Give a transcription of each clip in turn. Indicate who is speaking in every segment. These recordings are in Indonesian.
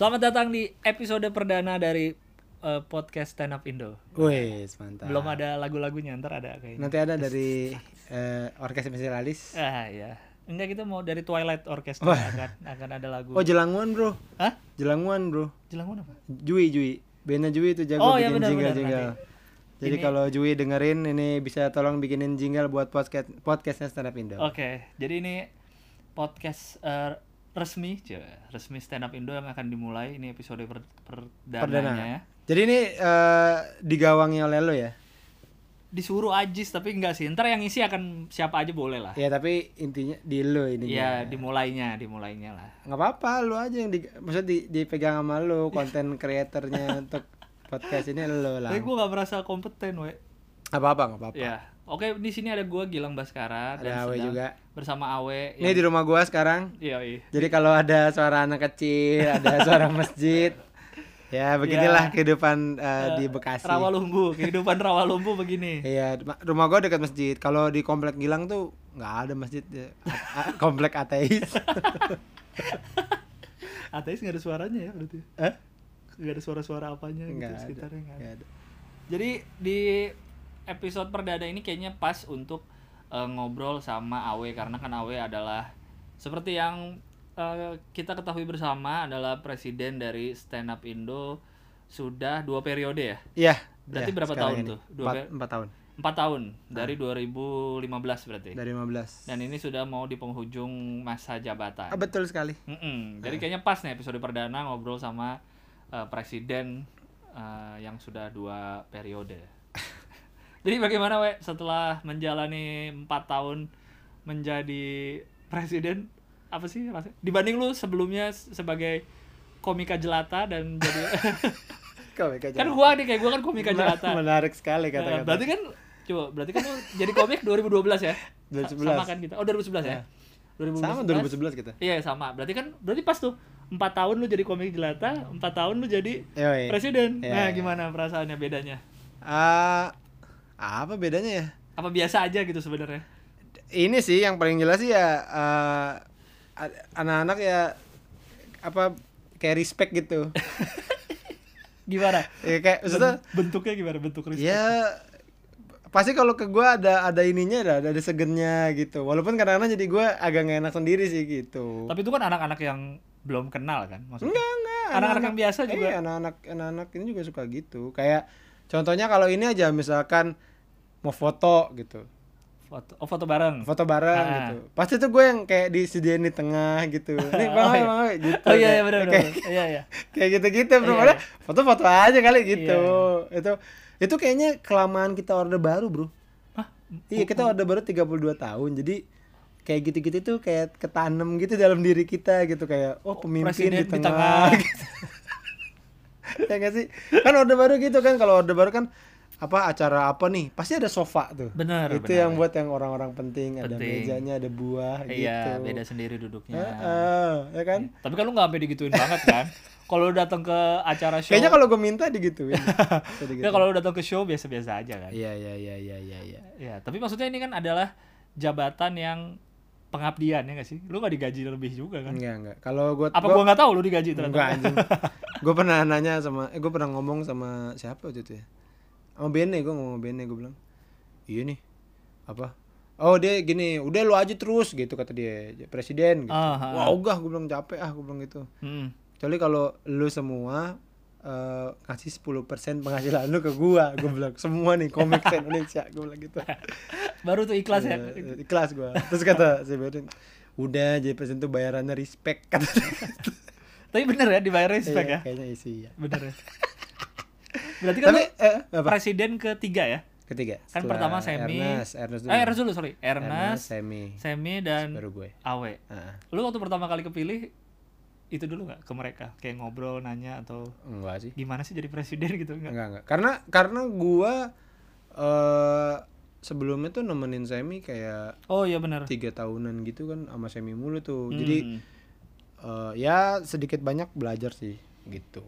Speaker 1: Selamat datang di episode perdana dari eh, podcast Stand Up Indo.
Speaker 2: Wih, mantap.
Speaker 1: Belum ada lagu-lagunya, ntar ada kayaknya.
Speaker 2: Nanti ada dari eh, Orkes Spesialis.
Speaker 1: Ah ya. Enggak kita mau dari Twilight Orchestra
Speaker 2: Wah.
Speaker 1: akan akan ada lagu.
Speaker 2: Oh, Jelanguan, Bro.
Speaker 1: Hah?
Speaker 2: Jelanguan, Bro.
Speaker 1: Jelang apa?
Speaker 2: Jui, Jui. Bandnya Jui itu jago
Speaker 1: Oh, iya,
Speaker 2: bikin
Speaker 1: benar, benar,
Speaker 2: jingle-jingle.
Speaker 1: nanti.
Speaker 2: Jadi
Speaker 1: Ini-
Speaker 2: kalau Jui dengerin ini bisa tolong bikinin jingle buat podcast podcastnya Stand Up Indo.
Speaker 1: Oke, jadi ini podcast eh, resmi, resmi Stand Up Indo yang akan dimulai. Ini episode per perdananya
Speaker 2: Perdana.
Speaker 1: ya.
Speaker 2: Jadi ini eh, digawangi oleh lo ya?
Speaker 1: Disuruh Ajis tapi enggak sih. Ntar yang isi akan siapa aja boleh lah.
Speaker 2: Ya tapi intinya di lo ini.
Speaker 1: Iya, dimulainya, dimulainya lah.
Speaker 2: Nggak apa-apa, lo aja yang di, maksud di, dipegang sama lo konten kreatornya untuk podcast ini lo lah.
Speaker 1: Tapi gue gak merasa kompeten, we.
Speaker 2: Apa-apa, nggak apa-apa.
Speaker 1: Ya, oke di sini ada gua Gilang Baskara dan
Speaker 2: Ada Awe juga.
Speaker 1: bersama Awe.
Speaker 2: Ini di rumah gua sekarang.
Speaker 1: Iya, iya.
Speaker 2: Jadi kalau ada suara anak kecil, ada suara masjid, ya beginilah
Speaker 1: Ya.
Speaker 2: kehidupan uh, di Bekasi.
Speaker 1: Rawalumbu, kehidupan Rawalumbu begini.
Speaker 2: Iya, ma- rumah gua dekat masjid. Kalau di komplek Gilang tuh nggak ada masjid, ya. Komplek ateis.
Speaker 1: Ateis nggak ada suaranya ya berarti.
Speaker 2: Eh?
Speaker 1: Nggak ada suara-suara apanya gitu
Speaker 2: Nggak ada.
Speaker 1: sekitarnya ada. Jadi di episode perdana ini kayaknya pas untuk eh, ngobrol sama Awe karena kan Awe adalah seperti yang eh, kita ketahui bersama adalah presiden dari Stand Up Indo sudah dua periode ya.
Speaker 2: Iya.
Speaker 1: Berarti
Speaker 2: iya,
Speaker 1: berapa tahun
Speaker 2: ini.
Speaker 1: tuh? Dua
Speaker 2: Empat, empat tahun.
Speaker 1: Empat tahun dari 2015 berarti.
Speaker 2: Dari 15.
Speaker 1: Dan ini sudah mau di penghujung masa jabatan.
Speaker 2: Ah, betul sekali.
Speaker 1: Mm-mm. Jadi kayaknya pas nih episode perdana ngobrol sama eh, presiden eh, yang sudah dua periode. Jadi bagaimana we setelah menjalani empat tahun menjadi presiden apa sih rasanya? Dibanding lu sebelumnya sebagai komika jelata dan jadi
Speaker 2: Kau Eka
Speaker 1: kan
Speaker 2: Jalan.
Speaker 1: gua nih kayak gua kan komika jelata.
Speaker 2: Menarik sekali
Speaker 1: Nah,
Speaker 2: kata-kata.
Speaker 1: berarti kan coba berarti kan lu jadi komik 2012 ya? Sa-
Speaker 2: 2011.
Speaker 1: Sama kan kita. Oh 2011 ya? 2011.
Speaker 2: Sama 2011 kita.
Speaker 1: Iya sama. Berarti kan berarti pas tuh empat tahun lu jadi komik jelata, empat tahun lu jadi
Speaker 2: Yoi.
Speaker 1: presiden.
Speaker 2: Iya.
Speaker 1: Nah gimana perasaannya bedanya?
Speaker 2: Ah, apa bedanya ya?
Speaker 1: Apa biasa aja gitu sebenarnya?
Speaker 2: ini sih yang paling jelas sih ya eh, a- anak-anak ya apa kayak respect gitu
Speaker 1: Gimana?
Speaker 2: ya kayak maksudnya
Speaker 1: Ben- bentuknya gimana bentuk respect?
Speaker 2: ya pasti kalau ke gua ada ada ininya ada ada segennya gitu walaupun kadang-kadang jadi gua agak gak enak sendiri sih gitu
Speaker 1: Tapi itu kan anak-anak yang belum kenal kan maksudnya.
Speaker 2: enggak enggak
Speaker 1: Anak-anak yang biasa juga.
Speaker 2: iya, anak-anak anak-anak ini juga suka gitu kayak contohnya kalau ini aja misalkan mau foto gitu
Speaker 1: Foto oh foto bareng.
Speaker 2: foto bareng
Speaker 1: Ah.
Speaker 2: gitu pasti tuh gue yang kayak disediain di tengah gitu nih bang
Speaker 1: Oh, iya.
Speaker 2: bang, gitu
Speaker 1: Oh iya iya benar benar. Iya iya.
Speaker 2: kayak gitu-gitu bro
Speaker 1: Iya.
Speaker 2: Padahal foto-foto aja kali gitu
Speaker 1: Iya.
Speaker 2: itu itu kayaknya kelamaan kita orde baru bro
Speaker 1: Hah?
Speaker 2: iya kita orde baru 32 tahun jadi kayak gitu-gitu tuh kayak ketanam gitu dalam diri kita gitu kayak oh pemimpin
Speaker 1: presiden
Speaker 2: di
Speaker 1: di
Speaker 2: tengah,
Speaker 1: tengah.
Speaker 2: gitu. ya nggak sih kan orde baru gitu kan kalau orde baru kan apa acara apa nih pasti ada sofa tuh
Speaker 1: Benar,
Speaker 2: itu
Speaker 1: benar.
Speaker 2: yang buat yang orang-orang penting, ada
Speaker 1: Penting.
Speaker 2: mejanya ada buah gitu
Speaker 1: Iya, beda sendiri duduknya.
Speaker 2: Heeh, ya kan
Speaker 1: Tapi kan lu nggak sampai digituin banget kan? Kalau lu datang ke acara show,
Speaker 2: kayaknya kalau gue minta digituin
Speaker 1: ya
Speaker 2: digituin.
Speaker 1: kalau lu datang ke show biasa-biasa aja kan.
Speaker 2: iya iya iya iya iya iya
Speaker 1: Ya, tapi maksudnya ini kan adalah jabatan yang pengabdian ya nggak sih? Lu nggak digaji lebih juga kan?
Speaker 2: enggak enggak kalau gue
Speaker 1: Apa gua nggak tahu lu digaji ternyata?
Speaker 2: enggak anjing gue pernah nanya sama eh gue pernah ngomong sama siapa waktu itu ya sama Bene gue ngomong sama Bene gue bilang iya nih apa oh dia gini udah lu aja terus gitu kata dia presiden gitu
Speaker 1: Ah, ah,
Speaker 2: wah ogah gue bilang capek ah gue bilang gitu
Speaker 1: Hmm.
Speaker 2: kecuali kalau lu semua eh kasih 10% penghasilan lu ke gua gua bilang semua nih komik Indonesia gua bilang gitu
Speaker 1: Baru tuh ikhlas ya.
Speaker 2: Eh, ikhlas gua terus kata si Beren udah jadi presiden tuh bayarannya respect kata.
Speaker 1: Tapi bener ya dibayar respect
Speaker 2: Iya,
Speaker 1: ya?
Speaker 2: kayaknya isi ya
Speaker 1: Bener ya. Berarti kan
Speaker 2: tapi
Speaker 1: lu
Speaker 2: eh, apa
Speaker 1: presiden ketiga ya?
Speaker 2: ketiga
Speaker 1: Kan
Speaker 2: Setelah
Speaker 1: pertama Semi.
Speaker 2: Ernest Ernest dulu
Speaker 1: Eh, Ernest dulu, sorry.
Speaker 2: Ernest,
Speaker 1: Ernest,
Speaker 2: Semi
Speaker 1: Semi dan
Speaker 2: baru gue
Speaker 1: Awe.
Speaker 2: Heeh.
Speaker 1: Lu waktu pertama kali kepilih itu dulu nggak ke mereka? Kayak ngobrol, nanya atau
Speaker 2: enggak sih
Speaker 1: gimana sih jadi presiden gitu enggak?
Speaker 2: enggak enggak karena karena gua eh sebelumnya tuh nemenin Semi kayak
Speaker 1: Oh iya benar.
Speaker 2: tiga tahunan gitu kan sama Semi mulu tuh
Speaker 1: Hmm.
Speaker 2: jadi eh, ya sedikit banyak belajar sih gitu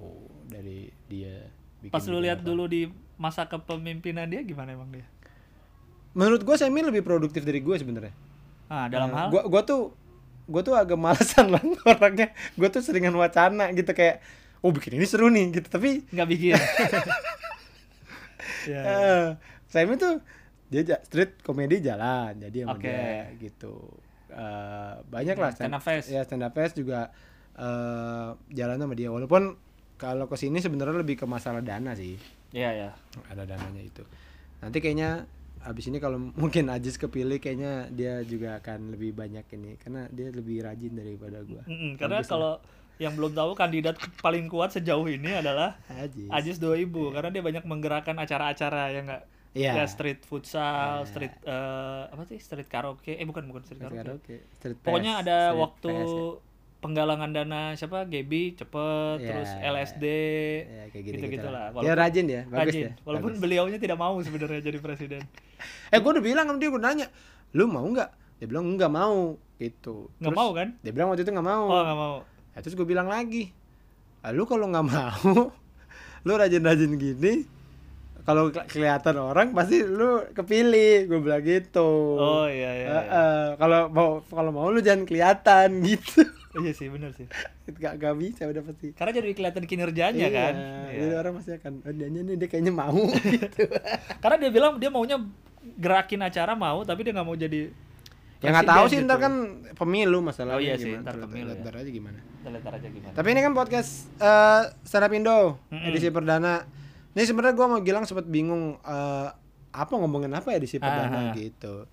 Speaker 2: dari dia bikin
Speaker 1: Pas lu lihat
Speaker 2: apa.
Speaker 1: dulu di masa kepemimpinan dia gimana emang dia?
Speaker 2: menurut gue Semi lebih produktif dari gue sebenarnya
Speaker 1: Ah, dalam
Speaker 2: Eh,
Speaker 1: hal
Speaker 2: gua gua tuh gua tuh agak malesan lah orangnya gue tuh seringan wacana gitu kayak oh bikin ini seru nih gitu tapi
Speaker 1: nggak bikin. ya, ya.
Speaker 2: eh, Simon tuh dia ja- street komedi jalan jadi sama
Speaker 1: Oke.
Speaker 2: dia gitu Eh, banyak lah
Speaker 1: Stand up fest.
Speaker 2: ya stand up fest juga eh jalan sama dia walaupun kalau ke sini sebenarnya lebih ke masalah dana sih
Speaker 1: Iya, ya.
Speaker 2: ada dananya itu nanti kayaknya abis ini kalau mungkin Ajis kepilih kayaknya dia juga akan lebih banyak ini karena dia lebih rajin daripada gua
Speaker 1: Mm-mm, karena
Speaker 2: Bagus lah.
Speaker 1: kalau yang belum tahu kandidat paling kuat sejauh ini adalah
Speaker 2: Ajis
Speaker 1: Ajis 2000 karena dia banyak menggerakkan acara-acara ya enggak?
Speaker 2: Iya.
Speaker 1: Ya street futsal, street eh, apa sih? Street karaoke. Eh bukan bukan street karaoke.
Speaker 2: karaoke street
Speaker 1: Pokoknya ada
Speaker 2: street
Speaker 1: waktu
Speaker 2: ya.
Speaker 1: Penggalangan dana siapa? Gaby cepet,
Speaker 2: Ya,
Speaker 1: terus LSD,
Speaker 2: ya, kayak gitu,
Speaker 1: gitu-gitu lah.
Speaker 2: dia rajin ya bagus
Speaker 1: rajin.
Speaker 2: ya
Speaker 1: Walaupun
Speaker 2: bagus.
Speaker 1: beliaunya tidak mau sebenarnya jadi presiden.
Speaker 2: eh gue udah bilang sama dia gue nanya lu mau nggak dia bilang nggak mau gitu
Speaker 1: Nggak mau kan?
Speaker 2: dia bilang waktu itu nggak mau
Speaker 1: Oh nggak mau.
Speaker 2: Nah, terus gue bilang lagi "Ah, lu kalau nggak mau lu rajin-rajin gini kalau ke- kelihatan orang pasti lu kepilih gue bilang gitu
Speaker 1: Oh iya iya. Iya.
Speaker 2: eh, kalau mau kalau mau lu jangan kelihatan gitu
Speaker 1: Iya sih benar sih.
Speaker 2: gak, gak bisa udah pasti
Speaker 1: Karena jadi kelihatan kinerjanya
Speaker 2: Iya,
Speaker 1: kan.
Speaker 2: jadi
Speaker 1: Iya.
Speaker 2: orang pasti akan oh, dia nih dia kayaknya mau gitu
Speaker 1: Karena dia bilang dia maunya gerakin acara mau tapi dia nggak mau jadi
Speaker 2: ya nggak tahu sih ntar
Speaker 1: gitu.
Speaker 2: kan pemilu masalahnya
Speaker 1: Oh iya sih, ntar pemilu ya.
Speaker 2: Ntar aja gimana
Speaker 1: ntar aja gimana.
Speaker 2: Tapi ini kan podcast eh stand up Indo
Speaker 1: Mm-mm.
Speaker 2: edisi perdana. Ini sebenarnya gua mau bilang sempat bingung eh, apa ngomongin apa ya edisi perdana
Speaker 1: Aha.
Speaker 2: gitu.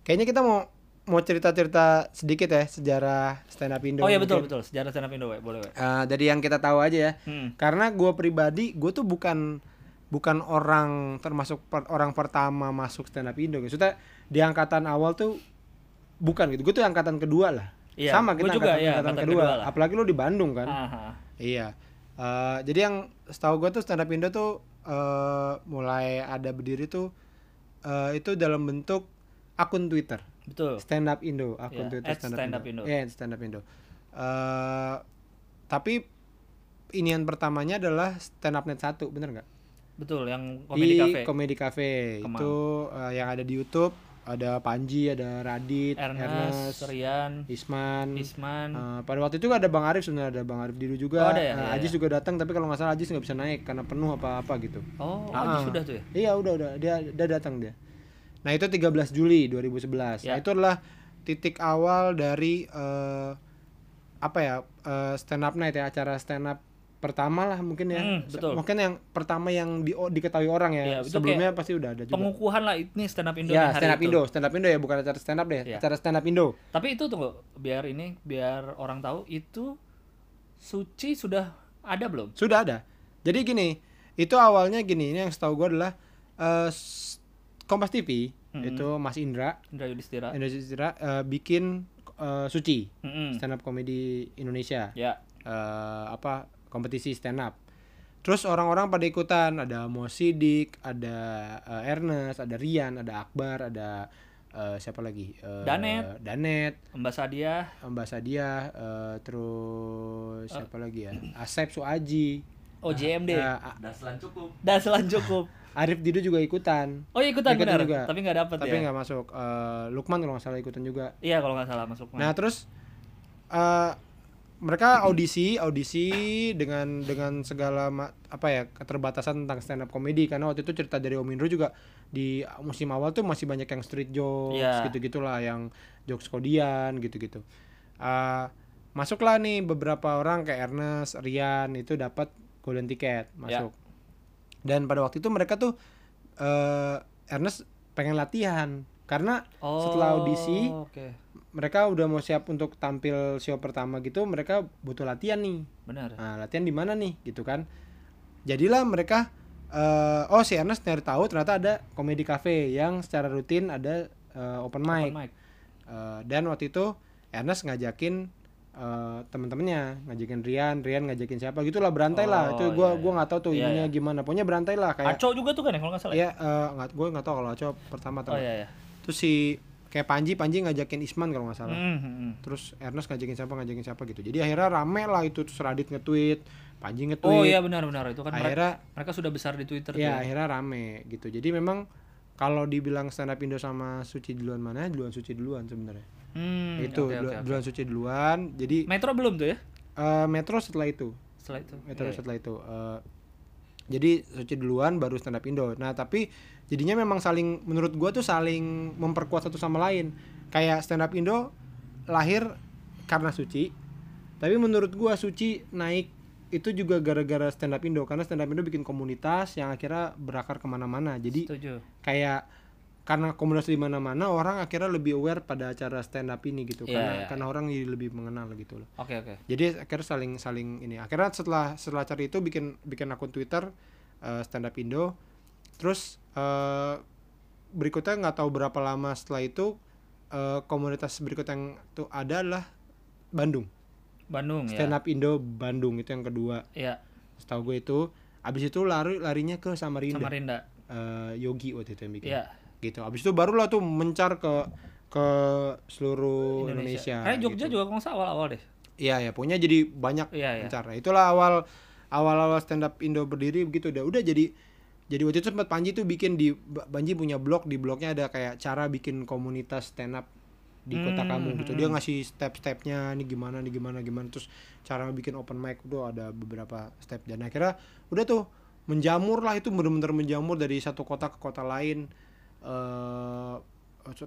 Speaker 2: Kayaknya kita mau mau cerita-cerita sedikit ya sejarah stand up Indo.
Speaker 1: Oh iya betul
Speaker 2: mungkin.
Speaker 1: betul sejarah stand up Indo we. boleh we.
Speaker 2: Eh, dari yang kita tahu aja ya.
Speaker 1: Hmm.
Speaker 2: Karena gua pribadi gue tuh bukan bukan orang termasuk per- orang pertama masuk stand up Indo. Maksudnya di angkatan awal tuh bukan gitu. Gue tuh angkatan kedua lah.
Speaker 1: Iya,
Speaker 2: Sama kita
Speaker 1: juga,
Speaker 2: angkatan,
Speaker 1: iya,
Speaker 2: angkatan
Speaker 1: angkatan
Speaker 2: kedua.
Speaker 1: kedua lah.
Speaker 2: Apalagi lu di Bandung kan.
Speaker 1: Aha.
Speaker 2: Iya. Eh, jadi yang setahu gue tuh stand up Indo tuh eh, mulai ada berdiri tuh eh, itu dalam bentuk akun Twitter.
Speaker 1: Betul.
Speaker 2: Stand up Indo, akun
Speaker 1: Iya,
Speaker 2: Twitter stand up
Speaker 1: Stand
Speaker 2: Indo.
Speaker 1: Up Indo.
Speaker 2: Iya, stand up Indo. Eh, tapi inian pertamanya adalah stand up net 1, bener nggak?
Speaker 1: Betul yang komedi
Speaker 2: Di
Speaker 1: cafe.
Speaker 2: Comedy Cafe.
Speaker 1: Kemang.
Speaker 2: Itu eh, yang ada di YouTube, ada Panji, ada Radit,
Speaker 1: Ernest, Rian,
Speaker 2: Isman,
Speaker 1: Isman.
Speaker 2: Eh, pada waktu itu ada Bang Arif sebenarnya ada Bang Arif Didu juga.
Speaker 1: Oh, ada ya? Iya,
Speaker 2: Ajis
Speaker 1: iya.
Speaker 2: juga datang tapi kalau nggak salah Ajis nggak bisa naik karena penuh apa-apa gitu.
Speaker 1: Oh,
Speaker 2: Ah.
Speaker 1: Aji sudah tuh ya.
Speaker 2: Iya udah udah dia dia datang dia. Nah itu 13 Juli 2011. Nah
Speaker 1: Ya.
Speaker 2: itu adalah titik awal dari eh, apa ya eh, stand up night ya acara stand up pertama lah mungkin ya. Se-
Speaker 1: betul.
Speaker 2: Mungkin yang pertama yang di, diketahui orang ya.
Speaker 1: Itu
Speaker 2: Sebelumnya pasti udah ada juga.
Speaker 1: Pengukuhan lah ini stand up Indo
Speaker 2: Ya
Speaker 1: hari
Speaker 2: stand up
Speaker 1: itu.
Speaker 2: Indo, stand up Indo ya bukan acara stand up deh,
Speaker 1: Iya.
Speaker 2: acara stand up Indo.
Speaker 1: Tapi itu tunggu, biar ini biar orang tahu itu Suci sudah ada belum?
Speaker 2: Sudah ada. Jadi gini, itu awalnya gini, ini yang setahu gue adalah s- Kompas TV
Speaker 1: Mm-mm.
Speaker 2: itu Mas Indra,
Speaker 1: Indra Yudhistira.
Speaker 2: Indonesia eh, bikin eh, Suci
Speaker 1: Mm-mm.
Speaker 2: stand up komedi Indonesia
Speaker 1: Ya.
Speaker 2: Eh, apa kompetisi stand up. Terus orang-orang pada ikutan, ada Mo Sidik, ada eh, Ernest, ada Rian, ada Akbar, ada eh, siapa lagi? Eh,
Speaker 1: Danet.
Speaker 2: Danet,
Speaker 1: Mbak Sadia.
Speaker 2: Mbak Sadia, eh, terus siapa lagi ya? Asep Suaji.
Speaker 1: Oh, JMD.
Speaker 2: eh, A-
Speaker 3: Daslan cukup.
Speaker 1: Daslan cukup.
Speaker 2: Arif Dido juga ikutan.
Speaker 1: Oh, iya ikutan,
Speaker 2: Ikutan
Speaker 1: benar.
Speaker 2: juga.
Speaker 1: Tapi nggak dapet
Speaker 2: tapi
Speaker 1: ya.
Speaker 2: nggak masuk. Eh, Lukman kalau nggak salah ikutan juga.
Speaker 1: Iya, kalau nggak salah masuk.
Speaker 2: Nah terus eh mereka audisi audisi dengan dengan segala ma- apa ya keterbatasan tentang stand up comedy karena waktu itu cerita dari Om Indro juga di musim awal tuh masih banyak yang street jokes
Speaker 1: Iya.
Speaker 2: gitu gitulah yang jokes kodian gitu gitu masuklah nih beberapa orang kayak Ernest Rian itu dapat golden ticket masuk dan pada waktu itu mereka tuh eh Ernest pengen latihan karena setelah audisi
Speaker 1: Oh, Oke.
Speaker 2: mereka udah mau siap untuk tampil show pertama gitu mereka butuh latihan nih
Speaker 1: Benar.
Speaker 2: nah latihan di mana nih gitu kan jadilah mereka eh oh si Ernest nyari tahu ternyata ada komedi cafe yang secara rutin ada eh, open mic,
Speaker 1: Open mic.
Speaker 2: Eh, dan waktu itu Ernest ngajakin eh, temen-temennya ngajakin Rian Rian ngajakin siapa gitulah berantai lah
Speaker 1: Oh,
Speaker 2: itu gua
Speaker 1: iya,
Speaker 2: gua nggak tahu tuh
Speaker 1: Iya,
Speaker 2: ininya
Speaker 1: iya.
Speaker 2: gimana. Pokoknya berantai lah kayak
Speaker 1: Aco juga tuh kan ya kalau nggak salah. ya?
Speaker 2: ya eh, nggak gue nggak tahu kalau Aco pertama
Speaker 1: Oh
Speaker 2: teman
Speaker 1: iya iya.
Speaker 2: terus si kayak Panji Panji ngajakin Isman kalau nggak salah.
Speaker 1: Hmm, hmm,
Speaker 2: terus Ernest ngajakin siapa ngajakin siapa gitu. Jadi akhirnya rame lah itu terus Radit nge-tweet Panji nge-tweet.
Speaker 1: Oh iya benar-benar itu kan mereka,
Speaker 2: akhirnya
Speaker 1: mereka sudah besar di Twitter
Speaker 2: ya
Speaker 1: tuh.
Speaker 2: akhirnya rame gitu. Jadi memang kalau dibilang stand up Indo sama Suci duluan mana? Duluan Suci duluan sebenarnya
Speaker 1: Hmm,
Speaker 2: itu
Speaker 1: oke,
Speaker 2: dulu-
Speaker 1: oke.
Speaker 2: duluan Suci duluan jadi
Speaker 1: Metro belum tuh ya?
Speaker 2: eh, Metro setelah itu
Speaker 1: setelah itu.
Speaker 2: Ya, terus
Speaker 1: Iya,
Speaker 2: setelah itu eh, jadi Suci duluan baru stand up Indo. Nah, tapi jadinya memang saling menurut gua tuh saling memperkuat satu sama lain. Kayak stand up Indo lahir karena Suci. Tapi menurut gua Suci naik itu juga gara-gara stand up Indo karena stand up Indo bikin komunitas yang akhirnya berakar ke mana-mana. Jadi
Speaker 1: Setuju.
Speaker 2: kayak karena komunitas di mana-mana orang akhirnya lebih aware pada acara stand up ini gitu
Speaker 1: Iya,
Speaker 2: karena
Speaker 1: iya,
Speaker 2: karena orang jadi lebih mengenal gitu loh.
Speaker 1: Oke oke.
Speaker 2: Jadi akhirnya saling saling ini. Akhirnya setelah setelah cari itu bikin bikin akun Twitter eh, stand up Indo. Terus eh, berikutnya nggak tahu berapa lama setelah itu eh, komunitas berikut yang tuh ada adalah Bandung.
Speaker 1: Bandung ya.
Speaker 2: Stand up Indo Bandung itu yang kedua.
Speaker 1: Iya.
Speaker 2: Setahu gue itu abis itu lari larinya ke Samarinda.
Speaker 1: Samarinda.
Speaker 2: Eh, Yogi waktu itu yang bikin.
Speaker 1: Iya.
Speaker 2: Gitu. Abis itu barulah tuh mencar ke ke seluruh Indonesia.
Speaker 1: Karena Jogja
Speaker 2: gitu.
Speaker 1: juga kalau nggak salah awal-awal deh.
Speaker 2: Iya ya, punya jadi banyak
Speaker 1: iya.
Speaker 2: mencar. Nah, itulah awal awal-awal stand up Indo berdiri begitu udah udah jadi jadi waktu itu sempat Panji tuh bikin di Panji punya blog di blognya ada kayak cara bikin komunitas stand up di kota
Speaker 1: Hmm,
Speaker 2: kamu gitu. Dia ngasih step-stepnya nih gimana nih gimana gimana terus cara bikin open mic udah ada beberapa step dan akhirnya udah tuh menjamur lah itu bener-bener menjamur dari satu kota ke kota lain eh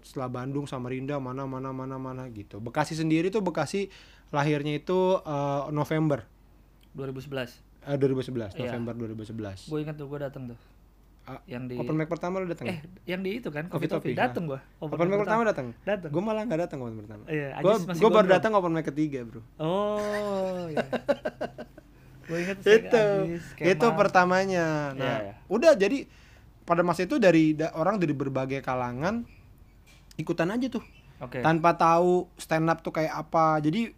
Speaker 2: setelah Bandung Samarinda mana mana mana mana gitu. Bekasi sendiri tuh Bekasi lahirnya itu eh, November
Speaker 1: 2011.
Speaker 2: eh, 2011
Speaker 1: Iya.
Speaker 2: November 2011.
Speaker 1: Gue ingat tuh gue datang tuh.
Speaker 2: Ah,
Speaker 1: yang di
Speaker 2: Open mic pertama lu datang?
Speaker 1: eh yang di itu kan
Speaker 2: Coffee
Speaker 1: Topi. Datang gue.
Speaker 2: open mic pertama datang?
Speaker 1: Datang.
Speaker 2: Gue malah nggak datang open mic pertama.
Speaker 1: Iya, masih
Speaker 2: gue baru datang open mic ketiga bro.
Speaker 1: Oh, iya. gue ingat
Speaker 2: itu itu pertamanya. Nah
Speaker 1: Iya, iya.
Speaker 2: udah jadi pada masa itu dari da- orang dari berbagai kalangan ikutan aja tuh
Speaker 1: Oke.
Speaker 2: tanpa tahu stand up tuh kayak apa. Jadi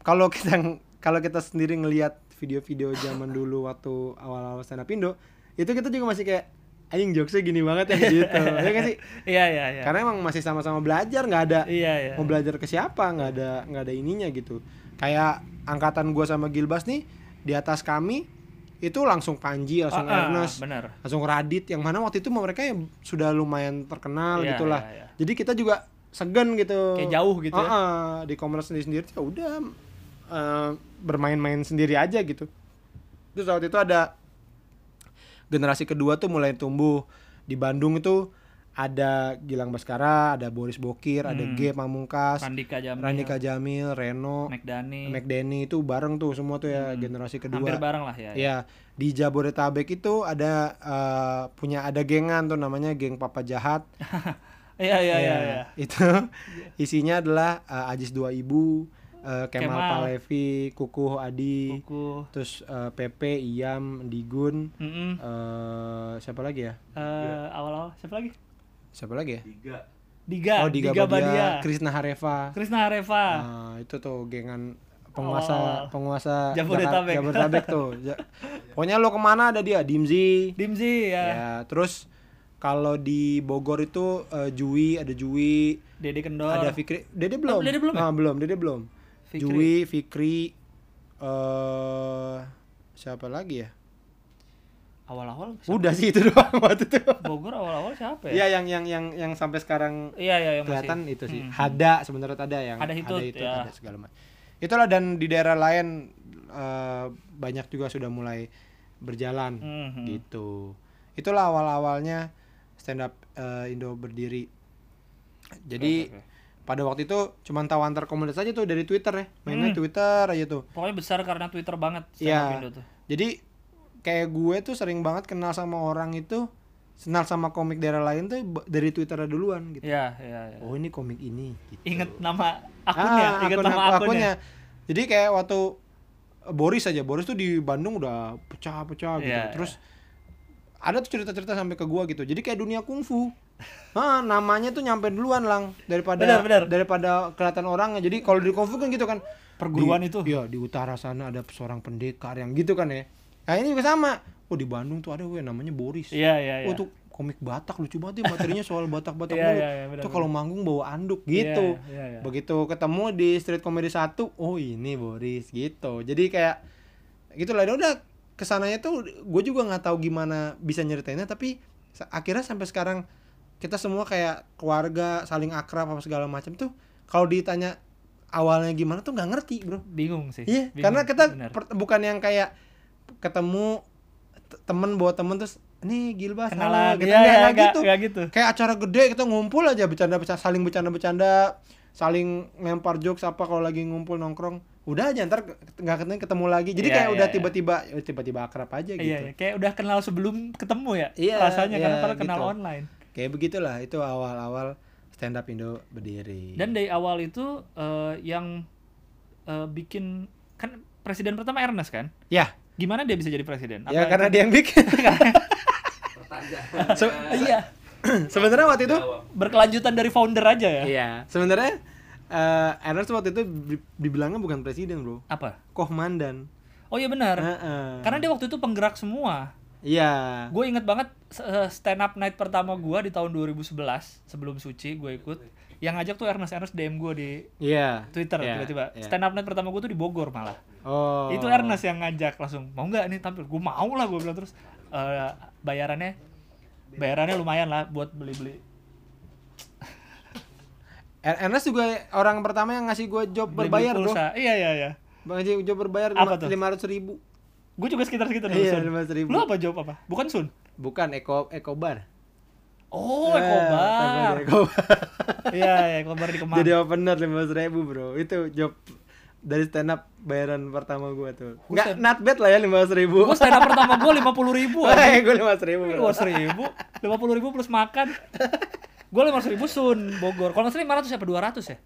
Speaker 2: kalau kita kalau kita sendiri ngelihat video-video zaman dulu waktu awal-awal stand up Indo, itu kita juga masih kayak anjing jokesnya gini banget ya gitu. ya kan sih?
Speaker 1: Iya, iya, iya.
Speaker 2: Karena emang masih sama-sama belajar, nggak ada
Speaker 1: Iya, iya.
Speaker 2: mau belajar ke siapa, nggak ada nggak ada ininya gitu. Kayak angkatan gua sama Gilbas nih di atas kami itu langsung Panji, langsung
Speaker 1: ah,
Speaker 2: Ernest,
Speaker 1: benar.
Speaker 2: langsung Radit yang mana waktu itu mereka yang sudah lumayan terkenal
Speaker 1: Iya,
Speaker 2: gitulah.
Speaker 1: iya, iya.
Speaker 2: Jadi kita juga segan gitu.
Speaker 1: Kayak jauh gitu ya.
Speaker 2: Ah, ah, di komunitas sendiri sendiri ya udah eh, bermain-main sendiri aja gitu. Terus waktu itu ada generasi kedua tuh mulai tumbuh di Bandung itu ada Gilang Baskara, ada Boris Bokir, ada
Speaker 1: Hmm.
Speaker 2: G Pamungkas,
Speaker 1: Randika Jamil,
Speaker 2: Randika Jamil, Reno,
Speaker 1: McDani,
Speaker 2: McDenny itu bareng tuh semua tuh ya generasi kedua.
Speaker 1: Hmm. hampir bareng lah ya.
Speaker 2: Ya, di Jabodetabek itu ada eh, punya ada gengan tuh namanya geng Papa Jahat.
Speaker 1: Iya, iya, iya,
Speaker 2: Ya,
Speaker 1: iya.
Speaker 2: Itu isinya adalah eh, Ajis dua ibu, eh, Kemal,
Speaker 1: Kemal.
Speaker 2: Palevi, Kukuh Adi,
Speaker 1: Buku.
Speaker 2: terus eh, Pepe, Iam, Digun,
Speaker 1: Mm-mm.
Speaker 2: eh, siapa lagi ya?
Speaker 1: Eh, awal-awal siapa lagi?
Speaker 2: Siapa lagi ya?
Speaker 3: tiga
Speaker 1: Diga,
Speaker 2: oh, Diga,
Speaker 1: Diga
Speaker 2: Badia,
Speaker 1: Badia.
Speaker 2: Krisna Hareva.
Speaker 1: Krisna Areva.
Speaker 2: Nah, itu tuh gengan penguasa
Speaker 1: Awal-awal.
Speaker 2: penguasa
Speaker 1: Jabodetabek.
Speaker 2: Jabodetabek tuh. Ja- Pokoknya lo ke mana ada dia, Dimzi.
Speaker 1: Dimzi ya.
Speaker 2: Ya, terus kalau di Bogor itu eh, Jui, ada Jui,
Speaker 1: Dede Kendor.
Speaker 2: ada Fikri. Dede belum?
Speaker 1: Oh, Dede belum ya?
Speaker 2: Ah, belum, Dede belum.
Speaker 1: Fikri.
Speaker 2: Jui, Fikri eh siapa lagi ya?
Speaker 1: Awal-awal?
Speaker 2: Udah sih itu doang waktu itu.
Speaker 1: Bogor awal-awal siapa
Speaker 2: Iya,
Speaker 1: ya?
Speaker 2: yang yang yang yang sampai sekarang
Speaker 1: Iya, iya, yang masih.
Speaker 2: kelihatan itu sih.
Speaker 1: Hmm.
Speaker 2: Hada sebenarnya ada yang
Speaker 1: Ada Hitut,
Speaker 2: itu
Speaker 1: ya.
Speaker 2: ada segala macam. Itulah dan di daerah lain eh, banyak juga sudah mulai berjalan
Speaker 1: Mhm.
Speaker 2: gitu. Itulah awal-awalnya stand up eh, Indo berdiri. Jadi
Speaker 1: oke.
Speaker 2: pada waktu itu cuman tahu antar komunitas aja tuh dari Twitter ya. Mainnya
Speaker 1: Hmm.
Speaker 2: Twitter aja tuh.
Speaker 1: Pokoknya besar karena Twitter banget
Speaker 2: Iya.
Speaker 1: Indo tuh.
Speaker 2: Jadi kayak gue tuh sering banget kenal sama orang itu kenal sama komik daerah lain tuh dari Twitter duluan gitu.
Speaker 1: Iya, iya, iya.
Speaker 2: Oh ini komik ini. Gitu.
Speaker 1: Ingat nama akunnya,
Speaker 2: Ah,
Speaker 1: ingat
Speaker 2: akun-
Speaker 1: nama
Speaker 2: akun-
Speaker 1: akunnya.
Speaker 2: Jadi kayak waktu Boris aja, Boris tuh di Bandung udah pecah-pecah gitu.
Speaker 1: Iya,
Speaker 2: Terus ada tuh cerita-cerita sampai ke gua gitu. Jadi kayak dunia kungfu. Hah, namanya tuh nyampe duluan lang daripada
Speaker 1: Benar, benar.
Speaker 2: daripada kelihatan orangnya. Jadi kalau di kungfu kan gitu kan.
Speaker 1: Perguruan
Speaker 2: Di-
Speaker 1: itu.
Speaker 2: Iya, di utara sana ada seorang pendekar yang gitu kan ya. Nah, ini juga sama. Oh, di Bandung tuh ada gue namanya Boris.
Speaker 1: Iya, iya, iya.
Speaker 2: Tuh komik Batak lucu banget ya materinya soal Batak-Batak
Speaker 1: Iya,
Speaker 2: mulu.
Speaker 1: iya, benar,
Speaker 2: Tuh kalau manggung bawa anduk gitu.
Speaker 1: iya, iya.
Speaker 2: Begitu ketemu di Street Comedy 1, oh ini Boris gitu. Jadi kayak gitu lah. Dan udah ke sananya tuh gue juga nggak tahu gimana bisa nyeritainnya tapi akhirnya sampai sekarang kita semua kayak keluarga saling akrab apa segala macam tuh kalau ditanya awalnya gimana tuh nggak ngerti bro
Speaker 1: bingung sih
Speaker 2: iya
Speaker 1: bingung,
Speaker 2: karena kita per- bukan yang kayak ketemu temen bawa temen terus nih Gilbas halo,"
Speaker 1: kenalan.
Speaker 2: gitu.
Speaker 1: Iya
Speaker 2: nggak
Speaker 1: iya
Speaker 2: nggak
Speaker 1: nggak
Speaker 2: gitu
Speaker 1: nggak gitu.
Speaker 2: Kayak acara gede kita ngumpul aja bercanda bercanda saling bercanda bercanda saling lempar jokes apa kalau lagi ngumpul nongkrong. Udah aja ntar nggak ketemu ketemu lagi. Jadi
Speaker 1: Iya,
Speaker 2: kayak
Speaker 1: iya,
Speaker 2: udah
Speaker 1: iya.
Speaker 2: tiba-tiba ya tiba-tiba akrab aja gitu.
Speaker 1: iya, iya kayak udah kenal sebelum ketemu ya
Speaker 2: Iya,
Speaker 1: rasanya karena
Speaker 2: iya,
Speaker 1: kalau kenal
Speaker 2: gitu.
Speaker 1: online.
Speaker 2: Kayak begitulah itu awal-awal stand up Indo berdiri.
Speaker 1: Dan dari awal itu eh, yang eh, bikin kan presiden pertama Ernest kan?
Speaker 2: Ya
Speaker 1: gimana dia bisa jadi presiden
Speaker 2: ya
Speaker 1: Apa
Speaker 2: karena
Speaker 1: itu-
Speaker 2: dia yang bikin
Speaker 3: Pertanyaan.
Speaker 2: Se-
Speaker 1: iya
Speaker 2: sebenarnya waktu itu
Speaker 1: berkelanjutan dari founder aja ya
Speaker 2: Iya, sebenarnya eh Ernest waktu itu di- dibilangnya bukan presiden, Bro.
Speaker 1: apa
Speaker 2: Kohmandan.
Speaker 1: oh iya benar
Speaker 2: Heeh.
Speaker 1: karena dia waktu itu penggerak semua
Speaker 2: Iya.
Speaker 1: gue inget banget eh, stand up night pertama gue di tahun 2011 sebelum suci gue ikut yang ngajak tuh Ernest Ernest DM gue di
Speaker 2: Iya.
Speaker 1: Twitter
Speaker 2: Iya,
Speaker 1: tiba-tiba
Speaker 2: iya.
Speaker 1: stand up night pertama gue tuh di Bogor malah
Speaker 2: Oh.
Speaker 1: itu Ernest yang ngajak langsung mau nggak nih tampil gue mau lah gue bilang terus eh, bayarannya bayarannya lumayan lah buat beli-beli
Speaker 2: Er- Ernest juga orang pertama yang ngasih gue job
Speaker 1: beli
Speaker 2: berbayar, Bro.
Speaker 1: pulsa iya iya iya
Speaker 2: Ngasih job berbayar lima ratus ribu.
Speaker 1: gue juga sekitar sekitar
Speaker 2: Iya, lima ratus ribu.
Speaker 1: lu apa jawab apa bukan Sun
Speaker 2: Bukan Eko Ekobar.
Speaker 1: oh
Speaker 2: Eh,
Speaker 1: Ekobar
Speaker 2: takutnya Ekobar.
Speaker 1: iya iya Ekobar di Kemang
Speaker 2: Jadi opener lima ratus ribu, Bro. Itu job dari stand up bayaran pertama gue tuh. Enggak,
Speaker 1: Buset.
Speaker 2: not bad lah ya lima ratus ribu.
Speaker 1: gue stand up pertama gue lima puluh ribu
Speaker 2: Eh, gue lima ratus ribu. bro.
Speaker 1: dua ribu lima puluh ribu plus makan gue lima ribu sun Bogor kalau nggak salah lima ratus apa dua ratus ya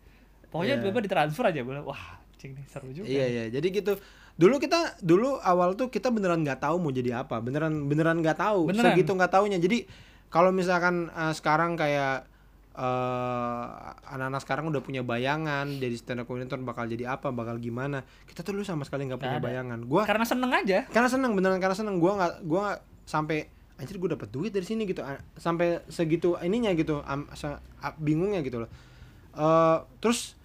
Speaker 1: pokoknya
Speaker 2: Iya.
Speaker 1: tiba-tiba ditransfer aja gue bilang, wah cing nih seru juga
Speaker 2: Iya iya, jadi gitu. Dulu kita dulu awal tuh kita beneran nggak tahu mau jadi apa, beneran beneran nggak tahu,
Speaker 1: Beneran.
Speaker 2: segitu nggak taunya. Jadi kalau misalkan eh, sekarang kayak eh, anak-anak sekarang udah punya bayangan jadi stand up coordinator bakal jadi apa, bakal gimana, kita tuh dulu sama sekali nggak punya
Speaker 1: ada.
Speaker 2: bayangan. Gua
Speaker 1: karena seneng aja.
Speaker 2: Karena seneng beneran karena seneng, gua nggak gua nggak sampai anjir gue dapet duit dari sini gitu. Sampai segitu ininya gitu am- a- bingungnya gitu loh. Eh, terus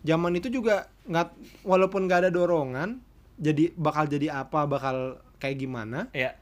Speaker 2: zaman itu juga nggak walaupun nggak ada dorongan jadi bakal jadi apa bakal kayak gimana
Speaker 1: Iya.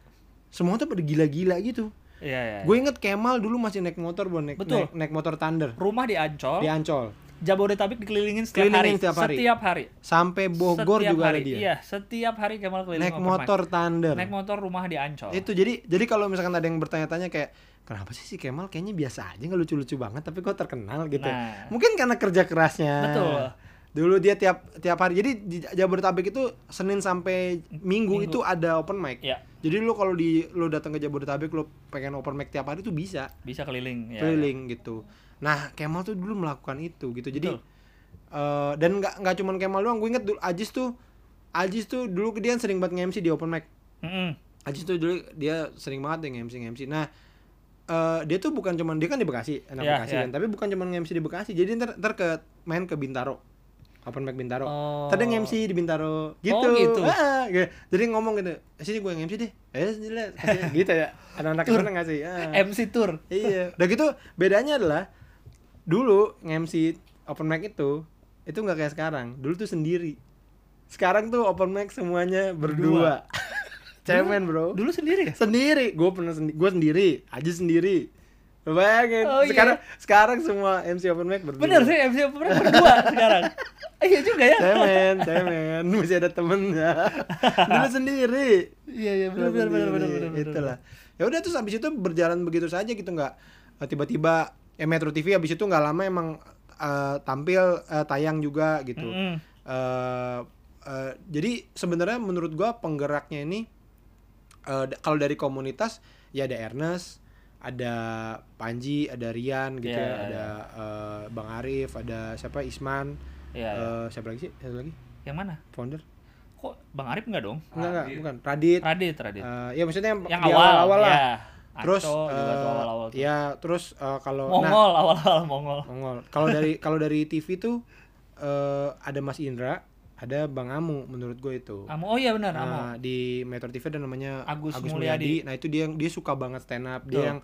Speaker 2: semua tuh pada gila-gila gitu
Speaker 1: iya iya
Speaker 2: gue inget Kemal dulu masih naik motor buat naik,
Speaker 1: Betul.
Speaker 2: naik naik motor Thunder
Speaker 1: rumah di Ancol
Speaker 2: di Ancol
Speaker 1: Jabodetabek dikelilingin setiap
Speaker 2: Kelilingin
Speaker 1: hari
Speaker 2: setiap hari.
Speaker 1: setiap hari
Speaker 2: sampai Bogor
Speaker 1: Setiap
Speaker 2: juga
Speaker 1: hari.
Speaker 2: ada dia
Speaker 1: iya setiap hari Kemal keliling
Speaker 2: naik
Speaker 1: open mic.
Speaker 2: motor Thunder
Speaker 1: naik motor rumah di Ancol
Speaker 2: itu jadi jadi kalau misalkan ada yang bertanya-tanya kayak kenapa sih si Kemal kayaknya biasa aja nggak lucu-lucu banget tapi kok terkenal gitu
Speaker 1: Nah.
Speaker 2: mungkin karena kerja kerasnya
Speaker 1: Betul.
Speaker 2: Dulu dia tiap tiap hari jadi di Jabodetabek itu Senin sampai Minggu,
Speaker 1: Minggu.
Speaker 2: itu ada open mic
Speaker 1: Iya.
Speaker 2: jadi lu kalau di lu datang ke Jabodetabek lu pengen open mic tiap hari tuh bisa
Speaker 1: bisa keliling ya,
Speaker 2: keliling gitu nah Kemal tuh dulu melakukan itu gitu jadi
Speaker 1: Betul.
Speaker 2: eh, dan nggak nggak cuman Kemal doang gue inget dulu Ajis tuh Ajis tuh dulu dia sering banget nge-MC di open mic
Speaker 1: ya. Mm-mm.
Speaker 2: Ajis tuh dulu dia sering banget nge-MC nge-MC. Nah, eh dia tuh bukan cuman dia kan di Bekasi, anak
Speaker 1: Iya,
Speaker 2: Bekasi
Speaker 1: iya.
Speaker 2: kan, tapi bukan cuman nge-MC di Bekasi. Jadi ntar, ntar ke main ke Bintaro. Open mic Bintaro.
Speaker 1: Oh.
Speaker 2: Tadi nge-MC di Bintaro. Gitu.
Speaker 1: gitu.
Speaker 2: Ah, gitu. Jadi ngomong gitu, "Eh, sini gue nge-MC deh. Eh, sini lah. Kasih- gitu ya. Anak-anak
Speaker 1: Tur.
Speaker 2: sana ngasih. Ah.
Speaker 1: MC tour
Speaker 2: iya. Udah gitu bedanya adalah dulu nge-MC open mic itu itu nggak kayak sekarang. Dulu tuh sendiri. Sekarang tuh open mic semuanya berdua. Cemen, Bro
Speaker 1: dulu sendiri ya
Speaker 2: sendiri gue pernah sendi gue sendiri aja sendiri bayangin
Speaker 1: Oh, iya.
Speaker 2: sekarang sekarang semua MC open mic berdua
Speaker 1: bener sih MC apa berdua sekarang iya juga ya.
Speaker 2: Cemen cemen masih ada temennya. Dulu sendiri.
Speaker 1: Iya iya. Benar benar benar benar benar
Speaker 2: itulah. ya udah terus habis itu berjalan begitu saja gitu nggak. Eh, tiba-tiba eh Metro TV habis itu nggak lama emang eh, tampil eh, tayang juga gitu.
Speaker 1: Mm-mm.
Speaker 2: eh eh, jadi sebenarnya menurut gua penggeraknya ini da- kalau dari komunitas ya ada Ernest, ada Panji, ada Rian gitu
Speaker 1: Iya,
Speaker 2: ya,
Speaker 1: iya,
Speaker 2: ada eh, Bang Arif, ada siapa? Isman,
Speaker 1: Iya, iya.
Speaker 2: eh, siapa lagi sih? Satu lagi
Speaker 1: yang mana
Speaker 2: founder?
Speaker 1: kok Bang Arif enggak dong
Speaker 2: Enggak enggak, bukan Radit.
Speaker 1: Radit Radit
Speaker 2: Eh, ya maksudnya yang,
Speaker 1: yang awal
Speaker 2: awal-awal lah.
Speaker 1: ya.
Speaker 2: Terus
Speaker 1: Aco tuh
Speaker 2: eh,
Speaker 1: awal-awal tuh.
Speaker 2: ya terus eh, kalau nah
Speaker 1: Mongol awal-awal Mongol
Speaker 2: Mongol. Kalau dari kalau dari TV tuh eh, ada Mas Indra, ada Bang Amu menurut gue itu.
Speaker 1: Amo oh iya benar
Speaker 2: Nah, di Metro TV ada namanya
Speaker 1: Agus
Speaker 2: Agus,
Speaker 1: Mulyadi.
Speaker 2: Mulyadi. Nah, itu dia dia suka banget stand up.
Speaker 1: Betul.
Speaker 2: Dia yang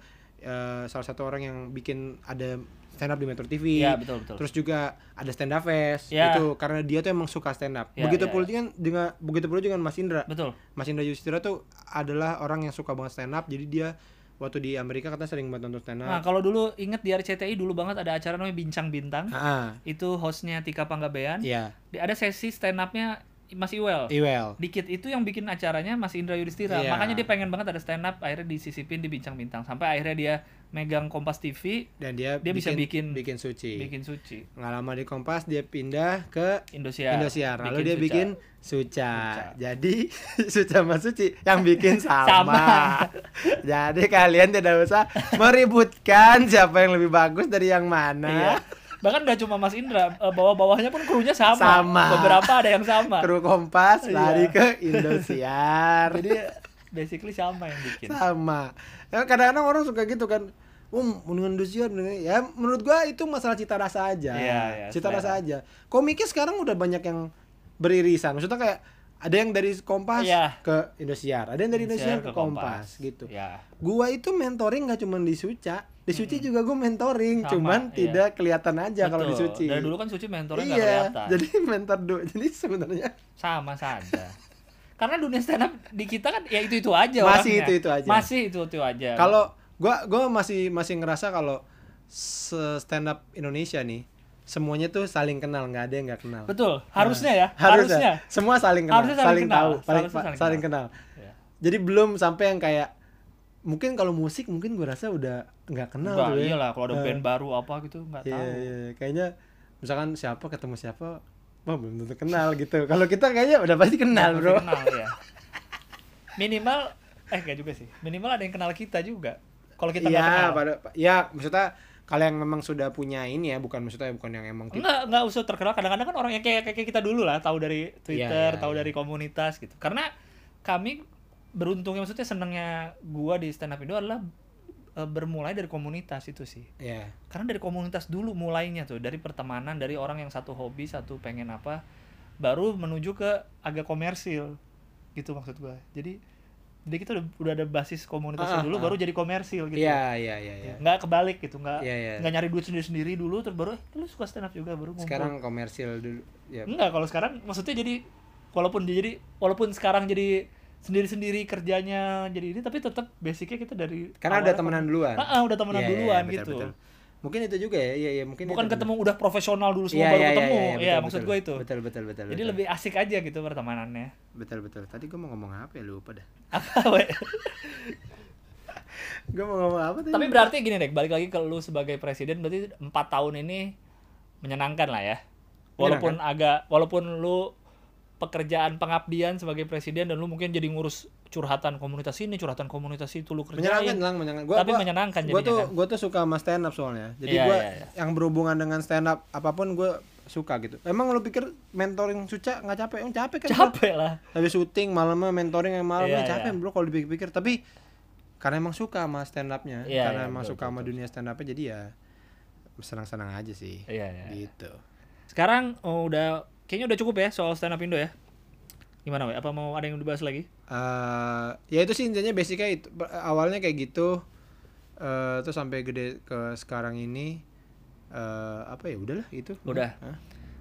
Speaker 2: eh, salah satu orang yang bikin ada stand up di Metro TV.
Speaker 1: Iya betul betul
Speaker 2: Terus juga ada stand up fest
Speaker 1: Iya.
Speaker 2: itu karena dia tuh emang suka stand up.
Speaker 1: Iya,
Speaker 2: begitu
Speaker 1: iya,
Speaker 2: pula dengan dengan begitu pula dengan Mas Indra.
Speaker 1: betul
Speaker 2: Mas Indra Yustira tuh adalah orang yang suka banget stand up. Jadi dia waktu di Amerika katanya sering banget nonton stand
Speaker 1: Nah,
Speaker 2: up.
Speaker 1: kalau dulu inget di RCTI dulu banget ada acara namanya Bincang Bintang.
Speaker 2: Ah,
Speaker 1: Itu hostnya Tika Panggabean.
Speaker 2: iya.
Speaker 1: Ada sesi stand up-nya Mas Iwel.
Speaker 2: Iwel.
Speaker 1: Dikit itu yang bikin acaranya Mas Indra Yudhistira.
Speaker 2: Iya.
Speaker 1: Makanya dia pengen banget ada stand up, akhirnya disisipin di Bincang Bintang. Sampai akhirnya dia megang Kompas TV,
Speaker 2: Dan dia
Speaker 1: Dia bisa bikin-
Speaker 2: bikin suci.
Speaker 1: bikin suci.
Speaker 2: Nggak lama di Kompas dia pindah ke
Speaker 1: Indosiar.
Speaker 2: Indosiar. Lalu dia
Speaker 1: Suca.
Speaker 2: bikin Suca.
Speaker 1: Suca.
Speaker 2: Jadi Suca sama Suci yang bikin sama.
Speaker 1: Sama.
Speaker 2: Jadi kalian tidak usah meributkan siapa yang lebih bagus dari yang mana.
Speaker 1: Iya. Bahkan gak cuma Mas Indra, eh, bawah-bawahnya pun krunya sama.
Speaker 2: Sama.
Speaker 1: Beberapa ada yang sama.
Speaker 2: Kru Kompas
Speaker 1: Iya.
Speaker 2: lari ke Indosiar.
Speaker 1: Jadi basically sama yang bikin.
Speaker 2: sama. Ya, kadang-kadang orang suka gitu kan. Um, mendingan Indosiar, ya menurut gua itu masalah cita rasa aja.
Speaker 1: Iya, iya,
Speaker 2: cita
Speaker 1: selera.
Speaker 2: rasa aja. Komiknya sekarang udah banyak yang beririsan. Maksudnya kayak ada yang dari Kompas
Speaker 1: Iya.
Speaker 2: ke Indosiar, ada yang dari Indosiar
Speaker 1: Indosiar
Speaker 2: ke Kompas, gitu.
Speaker 1: Ya.
Speaker 2: Gua itu mentoring nggak cuma di Suca, di Suci juga gua mentoring,
Speaker 1: Sama,
Speaker 2: cuman
Speaker 1: iya.
Speaker 2: tidak kelihatan aja kalau di. Suci.
Speaker 1: Dari dulu kan Suci mentornya
Speaker 2: iya,
Speaker 1: kelihatan.
Speaker 2: jadi mentor dulu. Jadi sebenarnya
Speaker 1: sama saja. Karena dunia stand up di kita kan ya itu-itu aja
Speaker 2: Masih
Speaker 1: orangnya.
Speaker 2: itu-itu aja.
Speaker 1: Masih itu-itu aja.
Speaker 2: kalau gua gua masih masih ngerasa kalau stand up Indonesia nih semuanya tuh saling kenal, nggak ada yang nggak kenal.
Speaker 1: Betul, harusnya ya.
Speaker 2: Harusnya.
Speaker 1: Harusnya.
Speaker 2: Semua saling kenal,
Speaker 1: Harusnya
Speaker 2: saling,
Speaker 1: saling kenal.
Speaker 2: tahu, saling,
Speaker 1: saling
Speaker 2: saling kenal.
Speaker 1: Ya.
Speaker 2: Jadi belum sampai yang kayak mungkin kalau musik mungkin gua rasa udah nggak kenal
Speaker 1: Enggak,
Speaker 2: tuh ya.
Speaker 1: iyalah kalau ada band baru apa gitu nggak
Speaker 2: Iya,
Speaker 1: tahu.
Speaker 2: iya, iya. kayaknya misalkan siapa ketemu siapa, wah belum tentu kenal gitu. Kalau kita kayaknya udah pasti kenal, Bro.
Speaker 1: Kenal ya. Minimal eh enggak juga sih. Minimal ada yang kenal kita juga. Kalau kita nggak
Speaker 2: Iya,
Speaker 1: kenal.
Speaker 2: pada ya maksudnya kalau yang memang sudah punya ini ya, bukan maksudnya bukan yang emang kita
Speaker 1: Enggak, enggak usah terkenal. Kadang-kadang kan orang yang kayak kayak kita dulu lah, tahu dari Twitter,
Speaker 2: iya,
Speaker 1: tahu
Speaker 2: iya.
Speaker 1: dari komunitas gitu. Karena kami beruntungnya maksudnya senangnya gua di stand up Indo adalah e, bermulai dari komunitas itu sih.
Speaker 2: ya
Speaker 1: Karena dari komunitas dulu mulainya tuh, dari pertemanan, dari orang yang satu hobi, satu pengen apa, baru menuju ke agak komersil. Gitu maksud gua. Jadi jadi kita udah, udah ada basis komunitasnya
Speaker 2: Ah,
Speaker 1: dulu
Speaker 2: ah.
Speaker 1: baru jadi komersil gitu.
Speaker 2: Iya, iya, iya, iya.
Speaker 1: Nggak kebalik gitu, nggak
Speaker 2: Iya, iya.
Speaker 1: nggak nyari duit sendiri-sendiri dulu terus baru eh lu suka stand up juga baru ngumpul.
Speaker 2: Sekarang komersil dulu. Ya.
Speaker 1: Enggak, kalau sekarang maksudnya jadi walaupun jadi walaupun sekarang jadi sendiri-sendiri kerjanya jadi ini tapi tetap basicnya kita dari
Speaker 2: Karena udah temenan duluan.
Speaker 1: Ah, ah, udah temenan
Speaker 2: Iya, iya,
Speaker 1: duluan
Speaker 2: betul,
Speaker 1: gitu.
Speaker 2: betul. Mungkin itu juga ya, iya, iya, mungkin
Speaker 1: Bukan
Speaker 2: itu
Speaker 1: ketemu udah profesional dulu
Speaker 2: betul.
Speaker 1: semua
Speaker 2: Iya,
Speaker 1: baru
Speaker 2: iya,
Speaker 1: ketemu.
Speaker 2: iya,
Speaker 1: Iya,
Speaker 2: betul,
Speaker 1: maksud
Speaker 2: betul.
Speaker 1: gue itu.
Speaker 2: Betul, betul, betul.
Speaker 1: Jadi
Speaker 2: betul.
Speaker 1: lebih asik aja gitu pertemanannya.
Speaker 2: betul, betul. Tadi gua mau ngomong apa ya lupa dah.
Speaker 1: Apa, we?
Speaker 2: Gua mau ngomong apa tadi?
Speaker 1: Tapi berarti gini deh, balik lagi ke lu sebagai presiden berarti empat tahun ini menyenangkan lah ya. Walaupun agak, walaupun lu pekerjaan pengabdian sebagai presiden dan lu mungkin jadi ngurus curhatan komunitas ini, curhatan komunitas itu lu
Speaker 2: menyenangkan
Speaker 1: kerjain.
Speaker 2: lang, menyenangkan. Gua,
Speaker 1: Tapi
Speaker 2: gua,
Speaker 1: menyenangkan
Speaker 2: gua
Speaker 1: jadinya
Speaker 2: tuh
Speaker 1: kan.
Speaker 2: gua tuh suka sama stand up soalnya. Jadi
Speaker 1: Iya,
Speaker 2: gua
Speaker 1: iya, iya.
Speaker 2: yang berhubungan dengan stand up apa pun gua suka gitu. Emang lu pikir mentoring Suca nggak capek? Emang capek kan? bro?
Speaker 1: Capek lah.
Speaker 2: habis syuting malamnya mentoring yang malamnya
Speaker 1: Iya,
Speaker 2: capek
Speaker 1: iya.
Speaker 2: bro kalau dipikir-pikir tapi karena emang suka sama stand upnya
Speaker 1: Iya,
Speaker 2: karena
Speaker 1: iya,
Speaker 2: emang
Speaker 1: betul,
Speaker 2: suka sama
Speaker 1: betul,
Speaker 2: dunia stand upnya jadi ya senang-senang aja sih
Speaker 1: Iya, iya.
Speaker 2: gitu
Speaker 1: Sekarang oh, udah kayaknya udah cukup ya soal stand up Indo ya. Gimana, we? Apa mau ada yang dibahas lagi?
Speaker 2: Eh, ya itu sih intinya basicnya itu awalnya kayak gitu eh terus sampai gede ke sekarang ini eh apa ya udahlah itu
Speaker 1: Udah.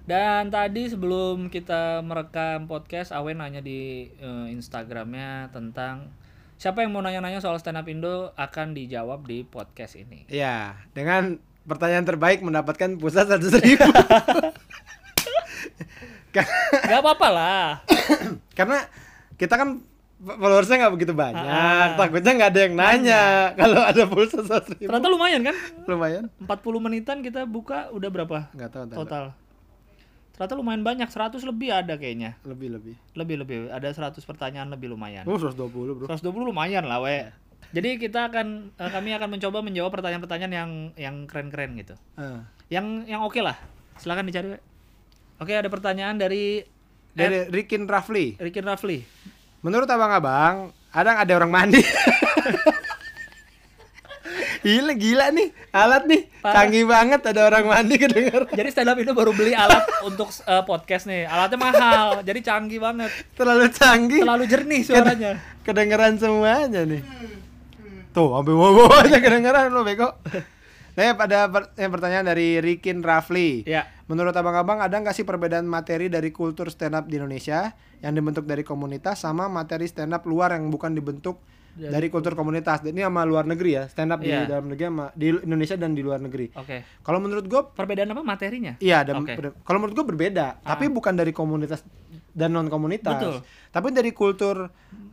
Speaker 1: Dan tadi sebelum kita merekam podcast, Awen nanya di eh, Instagramnya tentang siapa yang mau nanya-nanya soal stand up Indo akan dijawab di podcast ini.
Speaker 2: Iya, dengan pertanyaan terbaik mendapatkan pusat satu ribu
Speaker 1: Gak apa-apa lah.
Speaker 2: karena kita kan followersnya nggak begitu banyak
Speaker 1: Ah.
Speaker 2: takutnya nggak ada yang nanya kalau ada pulsa seratus ribu
Speaker 1: Ternyata lumayan kan?
Speaker 2: lumayan
Speaker 1: 40 menitan kita buka udah berapa
Speaker 2: nggak tahu
Speaker 1: total? Ternyata lumayan banyak, 100 lebih ada kayaknya.
Speaker 2: lebih lebih
Speaker 1: Lebih-lebih, ada 100 pertanyaan lebih lumayan.
Speaker 2: oh 120 bro
Speaker 1: 120 lumayan lah, we. Jadi kita akan eh, kami akan mencoba menjawab pertanyaan-pertanyaan yang yang keren-keren gitu.
Speaker 2: Ah.
Speaker 1: Yang yang oke lah. Silakan dicari, we. Oke, ada pertanyaan dari
Speaker 2: dari Rikin Rafli
Speaker 1: Rikin Rafli.
Speaker 2: menurut abang-abang ada ada orang mandi gila gila nih alat nih
Speaker 1: Parah.
Speaker 2: canggih banget ada orang mandi kedenger
Speaker 1: Jadi stand up itu baru beli alat untuk eh, podcast nih. Alatnya mahal, jadi canggih banget.
Speaker 2: terlalu canggih
Speaker 1: Terlalu jernih suaranya.
Speaker 2: kedengeran semuanya nih tuh sampai bawah aja kedengeran lo bego Nah, pada per- yang pertanyaan dari Rikin Rafli.
Speaker 1: Ya.
Speaker 2: Menurut abang-abang ada nggak sih perbedaan materi dari kultur stand up di Indonesia yang dibentuk dari komunitas sama materi stand up luar yang bukan dibentuk
Speaker 1: Dari-
Speaker 2: dari kultur komunitas. Ini sama luar negeri ya, stand up
Speaker 1: Iya.
Speaker 2: di dalam negeri sama di Indonesia dan di luar negeri.
Speaker 1: Oke.
Speaker 2: Kalau menurut gue
Speaker 1: Perbedaan apa materinya?
Speaker 2: Iya, ber- kalau menurut gue berbeda, tapi bukan dari komunitas dan non komunitas,
Speaker 1: Betul.
Speaker 2: tapi dari kultur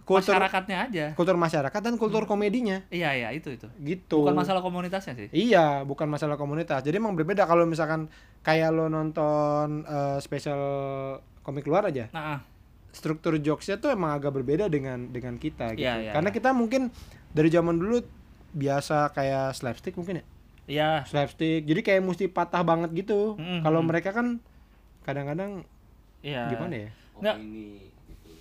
Speaker 2: kultur
Speaker 1: Masyarakatnya aja.
Speaker 2: kultur masyarakat dan kultur komedinya,
Speaker 1: Iya, iya, itu itu.
Speaker 2: gitu.
Speaker 1: Bukan masalah komunitasnya sih.
Speaker 2: Iya, bukan masalah komunitas. Jadi emang berbeda kalau misalkan kayak lo nonton eh, special komik luar aja,
Speaker 1: Nah, ah.
Speaker 2: struktur jokesnya tuh emang agak berbeda dengan dengan kita gitu.
Speaker 1: Iya, iya,
Speaker 2: Karena
Speaker 1: iya.
Speaker 2: kita mungkin dari zaman dulu biasa kayak slapstick mungkin ya,
Speaker 1: Iya.
Speaker 2: slapstick. Jadi kayak mesti patah banget gitu.
Speaker 1: Mm-mm,
Speaker 2: Kalau
Speaker 1: mm.
Speaker 2: mereka kan kadang-kadang
Speaker 1: Iya.
Speaker 2: gimana ya?
Speaker 1: Nggak.
Speaker 3: opini gitu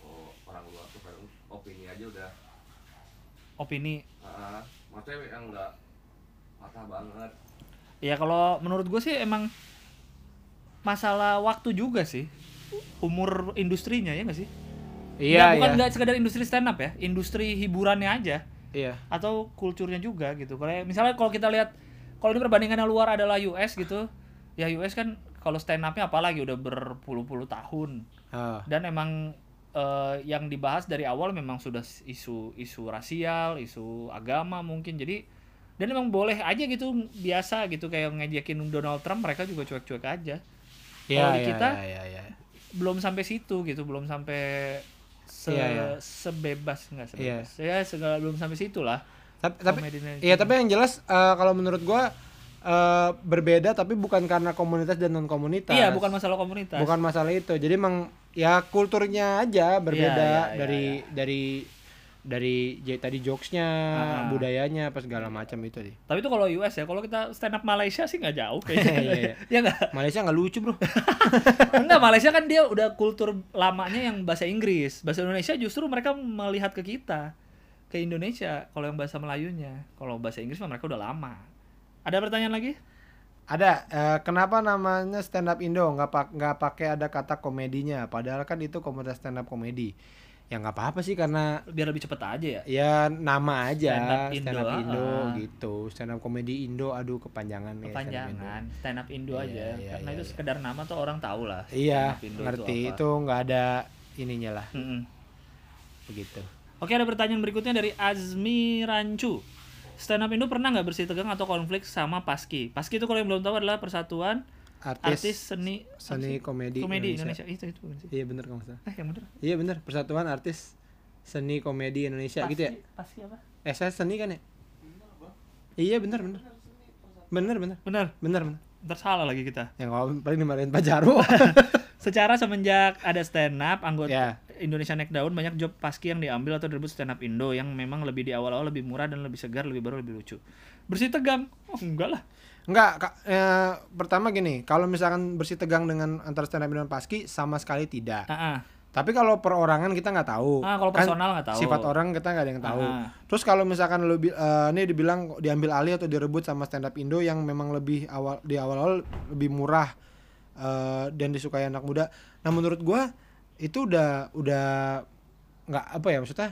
Speaker 3: oh, orang luar tuh kadang opini aja udah
Speaker 1: Opini.
Speaker 3: ah, maksudnya yang enggak patah banget
Speaker 1: Ya kalau menurut gue sih emang masalah waktu juga sih. Umur industrinya ya nggak sih?
Speaker 2: Iya,
Speaker 1: Nggak, bukan
Speaker 2: iya.
Speaker 1: nggak sekedar industri stand up ya, industri hiburannya aja
Speaker 2: Iya.
Speaker 1: atau kulturnya juga gitu. Kalau misalnya kalau kita lihat kalau ini perbandingan yang luar adalah US gitu, ya US kan kalau stand upnya apalagi udah berpuluh-puluh tahun
Speaker 2: Ah.
Speaker 1: dan emang eh, yang dibahas dari awal memang sudah isu isu rasial, isu agama mungkin jadi dan emang boleh aja gitu biasa gitu kayak ngejekin Donald Trump mereka juga cuek-cuek aja.
Speaker 2: Iya,
Speaker 1: Kalau di
Speaker 2: iya,
Speaker 1: kita,
Speaker 2: iya, iya, iya.
Speaker 1: belum sampai situ gitu, belum sampai se
Speaker 2: Iya, iya.
Speaker 1: sebebas enggak sebebas. Ya segala belum sampai situ lah.
Speaker 2: Tapi tapi iya
Speaker 1: itu.
Speaker 2: tapi yang jelas eh, kalau menurut gua eh, berbeda tapi bukan karena komunitas dan non komunitas.
Speaker 1: Iya, bukan masalah komunitas.
Speaker 2: Bukan masalah itu. Jadi emang ya kulturnya aja berbeda
Speaker 1: iya,
Speaker 2: dari dari dari j- tadi jokesnya,
Speaker 1: Ah.
Speaker 2: budayanya apa segala macam itu sih.
Speaker 1: Tapi itu kalau US ya, kalau kita stand up Malaysia sih nggak jauh kayaknya.
Speaker 2: Iya, iya.
Speaker 1: ya nggak?
Speaker 2: Malaysia nggak lucu bro.
Speaker 1: Enggak, Malaysia kan dia udah kultur lamanya yang bahasa Inggris. Bahasa Indonesia justru mereka melihat ke kita. Ke Indonesia kalau yang bahasa Melayunya. Kalau bahasa Inggris mah mereka udah lama. Ada pertanyaan lagi?
Speaker 2: Ada eh, kenapa namanya stand up Indo nggak pak nggak pakai ada kata komedinya padahal kan itu komunitas stand up komedi. Ya nggak apa-apa sih karena
Speaker 1: Biar lebih cepet aja ya.
Speaker 2: ya nama aja
Speaker 1: Stand up
Speaker 2: stand
Speaker 1: Indo,
Speaker 2: up Indo,
Speaker 1: ah.
Speaker 2: gitu stand up komedi Indo aduh kepanjangan ya, stand up Indo.
Speaker 1: Kepanjangan, stand up Indo
Speaker 2: Iya,
Speaker 1: aja.
Speaker 2: iya,
Speaker 1: Karena
Speaker 2: iya,
Speaker 1: itu
Speaker 2: iya.
Speaker 1: sekedar nama tuh orang tahu lah.
Speaker 2: iya
Speaker 1: stand
Speaker 2: ngerti itu nggak ada ininya lah
Speaker 1: Mm-mm.
Speaker 2: begitu
Speaker 1: Oke ada pertanyaan berikutnya dari Azmi Rancu. Stand up Indo pernah nggak bersih tegang atau konflik sama Paski? Paski itu kalau yang belum tahu adalah persatuan
Speaker 2: artis,
Speaker 1: artis seni
Speaker 2: seni komedi,
Speaker 1: komedi
Speaker 2: Indonesia.
Speaker 1: Indonesia. Itu itu
Speaker 2: iya bener kamu salah
Speaker 1: Eh yang bener.
Speaker 2: iya bener persatuan artis seni komedi Indonesia gitu ya
Speaker 1: Paski apa?
Speaker 2: eh saya seni kan ya iya bener bener bener bener
Speaker 1: Bener.
Speaker 2: bener bener
Speaker 1: Ntar salah lagi kita.
Speaker 2: yang paling dimarahin Pak Jarwo
Speaker 1: Secara semenjak ada stand up, anggota
Speaker 2: ya
Speaker 1: Indonesia Naik Daun banyak job paski yang diambil atau direbut stand up Indo yang memang lebih di awal-awal lebih murah dan lebih segar, lebih baru, lebih lucu. Bersih tegang? Oh, enggak lah.
Speaker 2: Enggak, Kak, eh, pertama gini, kalau misalkan bersih tegang dengan antara stand up dan paski sama sekali tidak.
Speaker 1: Ah.
Speaker 2: Tapi kalau perorangan kita nggak tahu.
Speaker 1: Ah, kalau
Speaker 2: Kan
Speaker 1: personal nggak tahu.
Speaker 2: Sifat orang kita nggak ada yang tahu.
Speaker 1: Ah.
Speaker 2: Terus kalau misalkan lu eh, ini dibilang diambil alih atau direbut sama stand up Indo yang memang lebih awal di awal-awal lebih murah eh, dan disukai anak muda. Nah, menurut gua itu udah udah nggak apa ya maksudnya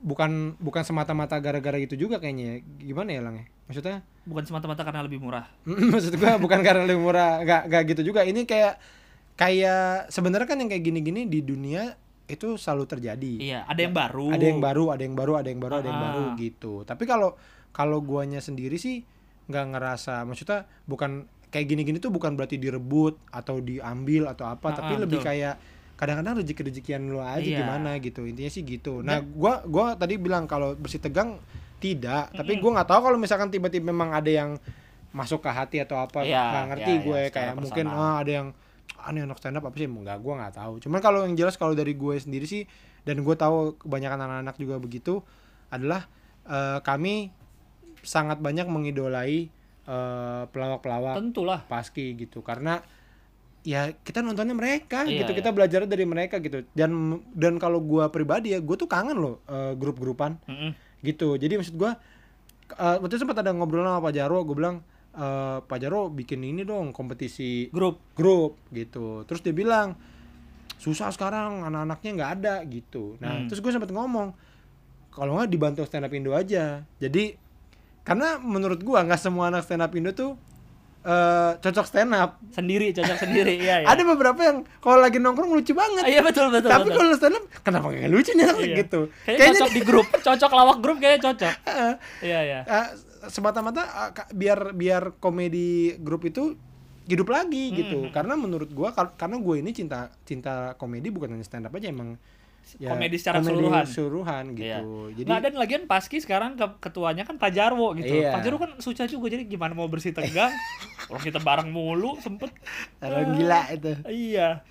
Speaker 2: bukan bukan semata-mata gara-gara gitu juga kayaknya. Gimana ya, Lang? ya? Maksudnya
Speaker 1: Bukan semata-mata karena lebih murah.
Speaker 2: maksud gua bukan karena lebih murah nggak nggak gitu juga ini kayak kayak sebenarnya kan yang kayak gini-gini di dunia itu selalu terjadi
Speaker 1: Iya, ada yang baru.
Speaker 2: ada yang baru ada yang baru ada yang baru ada yang
Speaker 1: Ah.
Speaker 2: baru gitu tapi kalau kalau guanya sendiri sih nggak ngerasa maksudnya bukan kayak gini-gini tuh bukan berarti direbut atau diambil atau apa
Speaker 1: Ah,
Speaker 2: tapi
Speaker 1: ah,
Speaker 2: lebih
Speaker 1: betul.
Speaker 2: kayak kadang-kadang rezeki-rezekian lu aja
Speaker 1: Iya.
Speaker 2: gimana gitu. Intinya sih gitu. Nah gua gua tadi bilang kalau bersih tegang tidak. Tapi gua nggak tahu kalau misalkan tiba-tiba memang ada yang masuk ke hati atau apa.
Speaker 1: Iya,
Speaker 2: nggak ngerti
Speaker 1: iya,
Speaker 2: gue.
Speaker 1: iya,
Speaker 2: kayak mungkin ah, ada yang aneh anak stand up apa sih? Nggak gue nggak tahu. Cuman kalau yang jelas kalau dari gue sendiri sih dan gue tahu kebanyakan anak-anak juga begitu adalah eh, kami sangat banyak mengidolai eh, pelawak-pelawak
Speaker 1: Tentulah.
Speaker 2: paski gitu. Karena ya kita nontonnya mereka
Speaker 1: Iya,
Speaker 2: gitu
Speaker 1: iya.
Speaker 2: kita belajar dari mereka gitu dan dan kalau gua pribadi ya gue tuh kangen loh eh, grup-grupan
Speaker 1: Mm-mm.
Speaker 2: gitu jadi maksud gua eh, waktu itu sempat ada ngobrol sama Pak Jarwo gue bilang eh, Pak Jarwo bikin ini dong kompetisi
Speaker 1: Grup.
Speaker 2: grup gitu terus dia bilang susah sekarang anak-anaknya nggak ada gitu nah
Speaker 1: Hmm.
Speaker 2: terus gue sempat ngomong kalau nggak dibantu stand up Indo aja jadi karena menurut gua nggak semua anak stand up Indo tuh eh, cocok stand up.
Speaker 1: Sendiri, cocok sendiri. Iya, iya.
Speaker 2: Ada beberapa yang kalau lagi nongkrong lucu banget.
Speaker 1: Ah, Iya, betul, betul.
Speaker 2: Tapi kalau stand up kenapa nggak lucu nih
Speaker 1: Iya.
Speaker 2: gitu.
Speaker 1: Kayaknya cocok di grup, cocok lawak grup kayaknya cocok. Iya, iya.
Speaker 2: eh, semata-mata ka- biar biar komedi grup itu hidup lagi
Speaker 1: Hmm,
Speaker 2: gitu. Karena menurut gua kar- karena gue ini cinta cinta komedi bukan hanya stand up aja emang ya,
Speaker 1: Komedi secara keseluruhan.
Speaker 2: keseluruhan gitu.
Speaker 1: Iya.
Speaker 2: Jadi
Speaker 1: Nggak, dan lagian Paski sekarang ke- ketuanya kan Pak Jarwo gitu.
Speaker 2: Iya.
Speaker 1: Pak Jarwo kan susah juga jadi gimana mau bersih tegang. Kalau kita bareng mulu sempet.
Speaker 2: orang gila itu.
Speaker 1: Iya.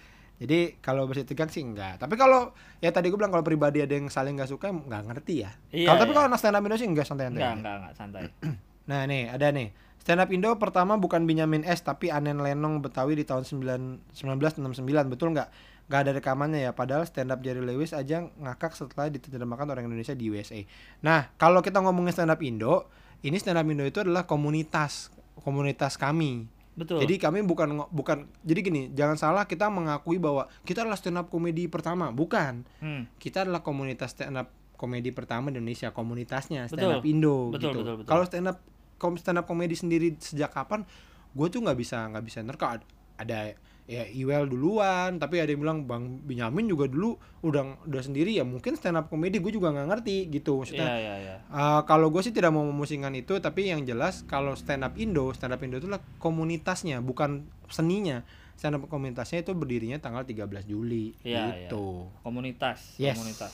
Speaker 2: Jadi kalau bersih tegang sih enggak. Tapi kalau ya tadi gue bilang kalau pribadi ada yang saling nggak suka nggak ngerti ya.
Speaker 1: Iya,
Speaker 2: kalau tapi
Speaker 1: iya.
Speaker 2: kalau anak stand up Indonesia enggak santai-santai.
Speaker 1: Enggak, enggak, enggak santai.
Speaker 2: Nah nih ada nih stand up Indo pertama bukan Benyamin S tapi Anen Lenong Betawi di tahun 9, 1969 betul nggak? Gak ada rekamannya ya padahal stand up Jerry Lewis aja ngakak setelah diterjemahkan orang Indonesia di USA. Nah kalau kita ngomongin stand up Indo ini stand up Indo itu adalah komunitas komunitas kami.
Speaker 1: Betul.
Speaker 2: Jadi kami bukan bukan jadi gini jangan salah kita mengakui bahwa kita adalah stand up komedi pertama bukan
Speaker 1: Hmm.
Speaker 2: kita adalah komunitas stand up komedi pertama di Indonesia komunitasnya stand
Speaker 1: Betul.
Speaker 2: up Indo
Speaker 1: Betul,
Speaker 2: gitu
Speaker 1: betul, betul.
Speaker 2: kalau stand up kom stand up komedi sendiri sejak kapan gue tuh nggak bisa nggak bisa nerka Ad- ada ya Iwel duluan tapi ada yang bilang Bang Benyamin juga dulu udah udah sendiri ya mungkin stand up komedi gue juga nggak ngerti gitu maksudnya
Speaker 1: Iya, iya, iya.
Speaker 2: Uh, kalau gue sih tidak mau memusingkan itu, tapi yang jelas kalau stand up Indo, stand up Indo itu lah komunitasnya, bukan seninya. Stand up komunitasnya itu berdirinya tanggal 13 Juli
Speaker 1: Iya,
Speaker 2: gitu.
Speaker 1: Komunitas,
Speaker 2: Yes.
Speaker 1: komunitas.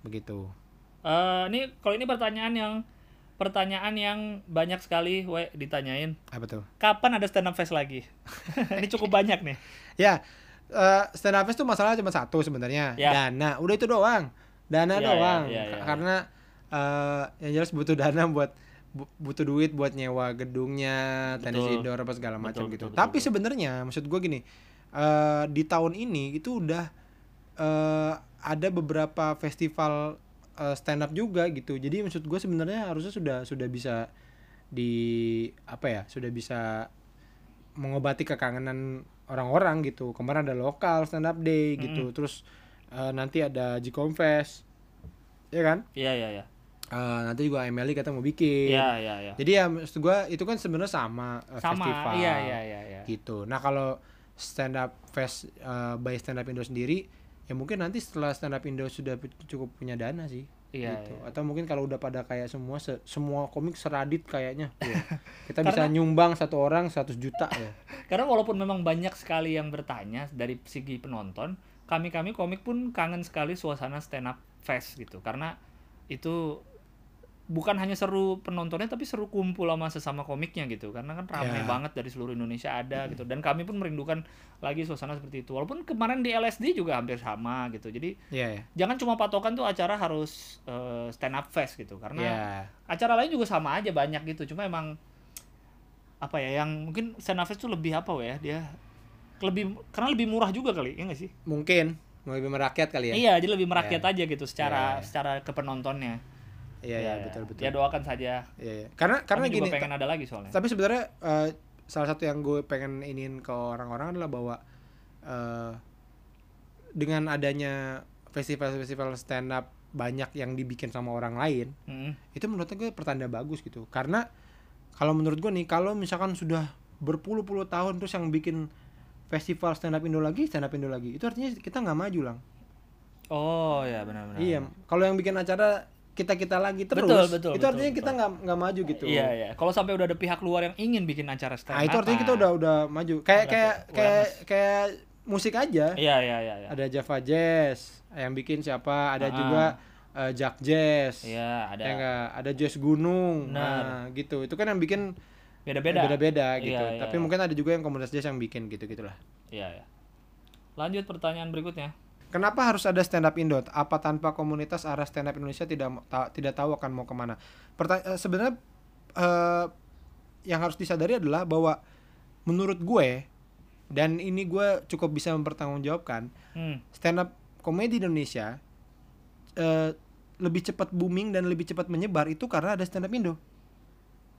Speaker 2: Begitu.
Speaker 1: Eh, ini kalau ini pertanyaan yang pertanyaan yang banyak sekali we ditanyain.
Speaker 2: Apa tuh?
Speaker 1: Kapan ada stand up fest lagi? ini cukup banyak nih.
Speaker 2: Ya, uh, stand up fest itu masalah cuma satu sebenarnya,
Speaker 1: Ya.
Speaker 2: dana. Udah itu doang. Dana
Speaker 1: Ya, ya,
Speaker 2: doang.
Speaker 1: ya, ya, ya.
Speaker 2: Karena uh, yang jelas butuh dana buat bu- butuh duit buat nyewa gedungnya, tenis indoor apa segala macam gitu.
Speaker 1: betul,
Speaker 2: Tapi sebenarnya maksud gue gini, eh di tahun ini itu udah eh ada beberapa festival eh, stand up juga gitu. Jadi maksud gue sebenarnya harusnya sudah sudah bisa di apa ya, sudah bisa mengobati kekangenan orang-orang gitu. Kemarin ada lokal stand up day gitu. Terus eh, nanti ada Jcom Fest. Ya kan?
Speaker 1: Iya, iya, iya.
Speaker 2: Eh, nanti juga Emily kata mau bikin.
Speaker 1: Iya, iya, iya.
Speaker 2: Jadi ya maksud gua itu kan sebenarnya sama eh,
Speaker 1: Sama.
Speaker 2: festival.
Speaker 1: Iya, iya, iya, iya.
Speaker 2: Gitu. Nah, kalau stand up fest eh, by stand up Indo sendiri ya mungkin nanti setelah stand up Indo sudah cukup punya dana sih.
Speaker 1: Iya,
Speaker 2: gitu.
Speaker 1: iya.
Speaker 2: Atau mungkin kalau udah pada kayak semua se- semua komik seradit kayaknya. Wah, kita bisa
Speaker 1: Karena-
Speaker 2: nyumbang satu orang 100 juta ya.
Speaker 1: Karena walaupun memang banyak sekali yang bertanya dari segi penonton, kami-kami komik pun kangen sekali suasana stand up fest gitu. Karena itu bukan hanya seru penontonnya tapi seru kumpul sama sesama komiknya gitu. Karena kan ramai
Speaker 2: Ya.
Speaker 1: banget dari seluruh Indonesia ada gitu. Dan kami pun merindukan lagi suasana seperti itu. Walaupun kemarin di LSD juga hampir sama gitu. Jadi
Speaker 2: Iya ya.
Speaker 1: jangan cuma patokan tuh acara harus eh, stand up fest gitu. Karena
Speaker 2: Iya.
Speaker 1: acara lain juga sama aja banyak gitu cuma emang apa ya yang mungkin stand up fest tuh lebih apa ya dia lebih karena lebih murah juga kali ya nggak sih
Speaker 2: Mungkin lebih merakyat kali ya.
Speaker 1: iya jadi lebih merakyat aja gitu secara
Speaker 2: Iya.
Speaker 1: secara ke penontonnya
Speaker 2: Iya, iya,
Speaker 1: Ya,
Speaker 2: betul betul.
Speaker 1: ya doakan saja
Speaker 2: Iya, iya. Karena karena
Speaker 1: Kami
Speaker 2: gini,
Speaker 1: juga pengen ada lagi soalnya
Speaker 2: tapi sebenarnya eh, salah satu yang gue pengen iniin ke orang-orang adalah bahwa eh, dengan adanya festival-festival stand up banyak yang dibikin sama orang lain
Speaker 1: Mm-mm.
Speaker 2: itu menurut gue pertanda bagus gitu karena kalau menurut gue nih kalau misalkan sudah berpuluh-puluh tahun terus yang bikin festival stand up Indo lagi stand up Indo lagi itu artinya kita nggak maju lang
Speaker 1: oh ya benar-benar
Speaker 2: iya kalau yang bikin acara kita kita lagi terus
Speaker 1: Betul, betul,
Speaker 2: itu
Speaker 1: betul,
Speaker 2: artinya kita
Speaker 1: betul.
Speaker 2: nggak nggak maju gitu
Speaker 1: iya iya kalau sampai udah ada pihak luar yang ingin bikin acara stand
Speaker 2: Nah, itu artinya kita udah udah maju. Kayak kayak
Speaker 1: kayak
Speaker 2: kayak musik aja.
Speaker 1: iya iya iya iya
Speaker 2: Ada Java Jazz yang bikin siapa? Ada
Speaker 1: Ah.
Speaker 2: juga eh, Jack Jazz.
Speaker 1: iya ada
Speaker 2: Ya enggak? Ada Jazz Gunung.
Speaker 1: Benar.
Speaker 2: Nah, gitu. Itu kan yang bikin
Speaker 1: beda-beda
Speaker 2: beda-beda gitu.
Speaker 1: Iya, iya,
Speaker 2: Tapi
Speaker 1: iya.
Speaker 2: mungkin ada juga yang komunitas jazz yang bikin gitu-gitulah.
Speaker 1: iya iya lanjut pertanyaan berikutnya
Speaker 2: Kenapa harus ada stand up Indo? Apa tanpa komunitas arah stand up Indonesia tidak ta- tidak tahu akan mau ke mana? Perta- eh, sebenarnya eh, yang harus disadari adalah bahwa menurut gue dan ini gue cukup bisa mempertanggungjawabkan
Speaker 1: hmm.
Speaker 2: stand up komedi Indonesia eh, lebih cepat booming dan lebih cepat menyebar itu karena ada stand up Indo.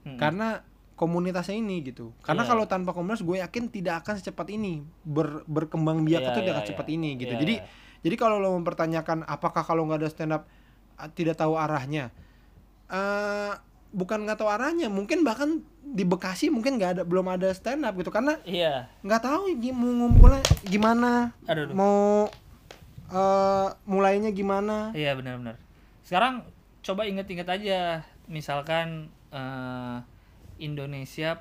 Speaker 1: Hmm.
Speaker 2: Karena komunitasnya ini gitu. Karena
Speaker 1: Iya.
Speaker 2: kalau tanpa komunitas gue yakin tidak akan secepat ini ber- berkembang biak
Speaker 1: Iya,
Speaker 2: itu tidak
Speaker 1: iya,
Speaker 2: akan secepat
Speaker 1: iya.
Speaker 2: ini gitu.
Speaker 1: Iya,
Speaker 2: Jadi
Speaker 1: iya.
Speaker 2: jadi kalau lo mempertanyakan apakah kalau nggak ada stand up ah, tidak tahu arahnya. eh bukan nggak tahu arahnya mungkin bahkan di Bekasi mungkin nggak ada belum ada stand up gitu karena
Speaker 1: Iya.
Speaker 2: nggak tahu mau ngumpulnya gimana
Speaker 1: Aduh, aduh.
Speaker 2: mau eh, mulainya gimana
Speaker 1: Iya benar-benar. Sekarang coba inget-inget aja, misalkan eh, Indonesia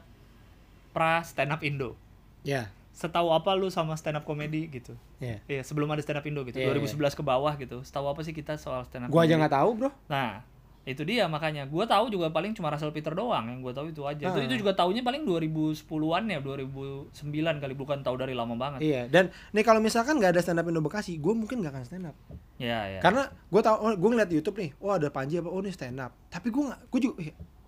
Speaker 1: pra stand up Indo.
Speaker 2: ya
Speaker 1: Setahu apa lu sama stand up comedy gitu?
Speaker 2: ya
Speaker 1: Iya, sebelum ada stand up Indo gitu.
Speaker 2: Iya,
Speaker 1: 2011 ke bawah gitu. Setahu apa sih kita soal stand up
Speaker 2: gua aja
Speaker 1: comedy?
Speaker 2: nggak tahu bro
Speaker 1: Nah, itu dia makanya. Gua tahu juga paling cuma Russell Peter doang yang gua tahu itu aja. Itu
Speaker 2: Ah.
Speaker 1: itu juga taunya paling 2010-an ya, 2009 kali bukan tahu dari lama banget.
Speaker 2: iya dan nih kalau misalkan nggak ada stand up Indo Bekasi gue mungkin nggak akan stand up
Speaker 1: Iya, iya.
Speaker 2: karena gue tau oh, gue ngeliat di YouTube nih oh ada Panji apa oh ini stand up tapi gue nggak gue juga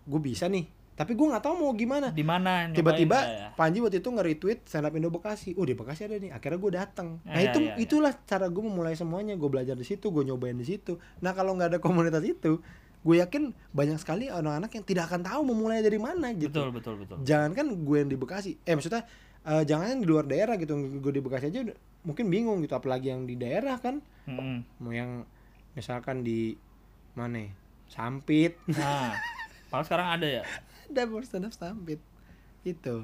Speaker 2: gue bisa nih tapi gue nggak tahu mau gimana
Speaker 1: di mana
Speaker 2: tiba-tiba
Speaker 1: ya?
Speaker 2: Panji waktu itu nge-retweet stand up Indo Bekasi oh di Bekasi ada nih akhirnya gue datang nah
Speaker 1: Iya,
Speaker 2: itu
Speaker 1: iya, iya.
Speaker 2: itulah cara gue memulai semuanya gue belajar di situ gue nyobain di situ nah kalau nggak ada komunitas itu gue yakin banyak sekali anak-anak yang tidak akan tahu memulai dari mana gitu
Speaker 1: Betul, betul, betul.
Speaker 2: jangan kan gue yang di Bekasi eh maksudnya eh, jangan yang di luar daerah gitu gue di Bekasi aja udah, mungkin bingung gitu apalagi yang di daerah kan
Speaker 1: Mm-mm.
Speaker 2: mau yang misalkan di mana ya? Sampit
Speaker 1: Nah, padahal sekarang ada ya.
Speaker 2: ada baru stand up itu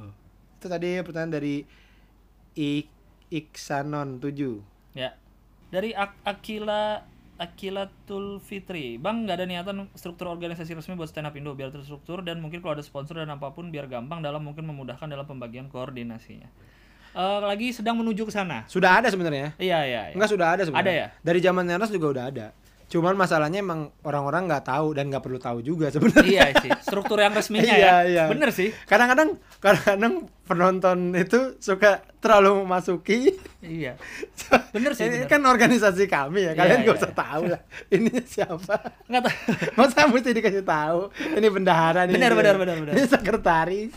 Speaker 2: itu tadi pertanyaan dari Ik Iksanon 7
Speaker 1: Ya. Dari Ak- Akila Akilatul Fitri. Bang, nggak ada niatan struktur organisasi resmi buat stand up Indo biar terstruktur dan mungkin kalau ada sponsor dan apa pun biar gampang dalam mungkin memudahkan dalam pembagian koordinasinya. Eh, lagi sedang menuju ke sana.
Speaker 2: sudah ada sebenarnya
Speaker 1: Iya, iya, iya.
Speaker 2: enggak sudah ada sebenarnya
Speaker 1: Ada ya?
Speaker 2: dari zaman Neras juga udah ada cuman masalahnya emang orang-orang nggak tahu dan nggak perlu tahu juga sebenarnya
Speaker 1: iya sih, struktur yang resminya
Speaker 2: Iya,
Speaker 1: ya.
Speaker 2: iya.
Speaker 1: Bener sih.
Speaker 2: kadang-kadang kadang-kadang penonton itu suka terlalu memasuki
Speaker 1: Iya. Bener sih,
Speaker 2: ini
Speaker 1: bener.
Speaker 2: kan organisasi kami ya kalian
Speaker 1: Iya,
Speaker 2: gak
Speaker 1: iya,
Speaker 2: usah
Speaker 1: iya.
Speaker 2: tahu lah ini siapa
Speaker 1: Nggak tahu.
Speaker 2: masa mesti dikasih tahu ini bendahara nih ini-
Speaker 1: benar, benar, benar.
Speaker 2: ini sekretaris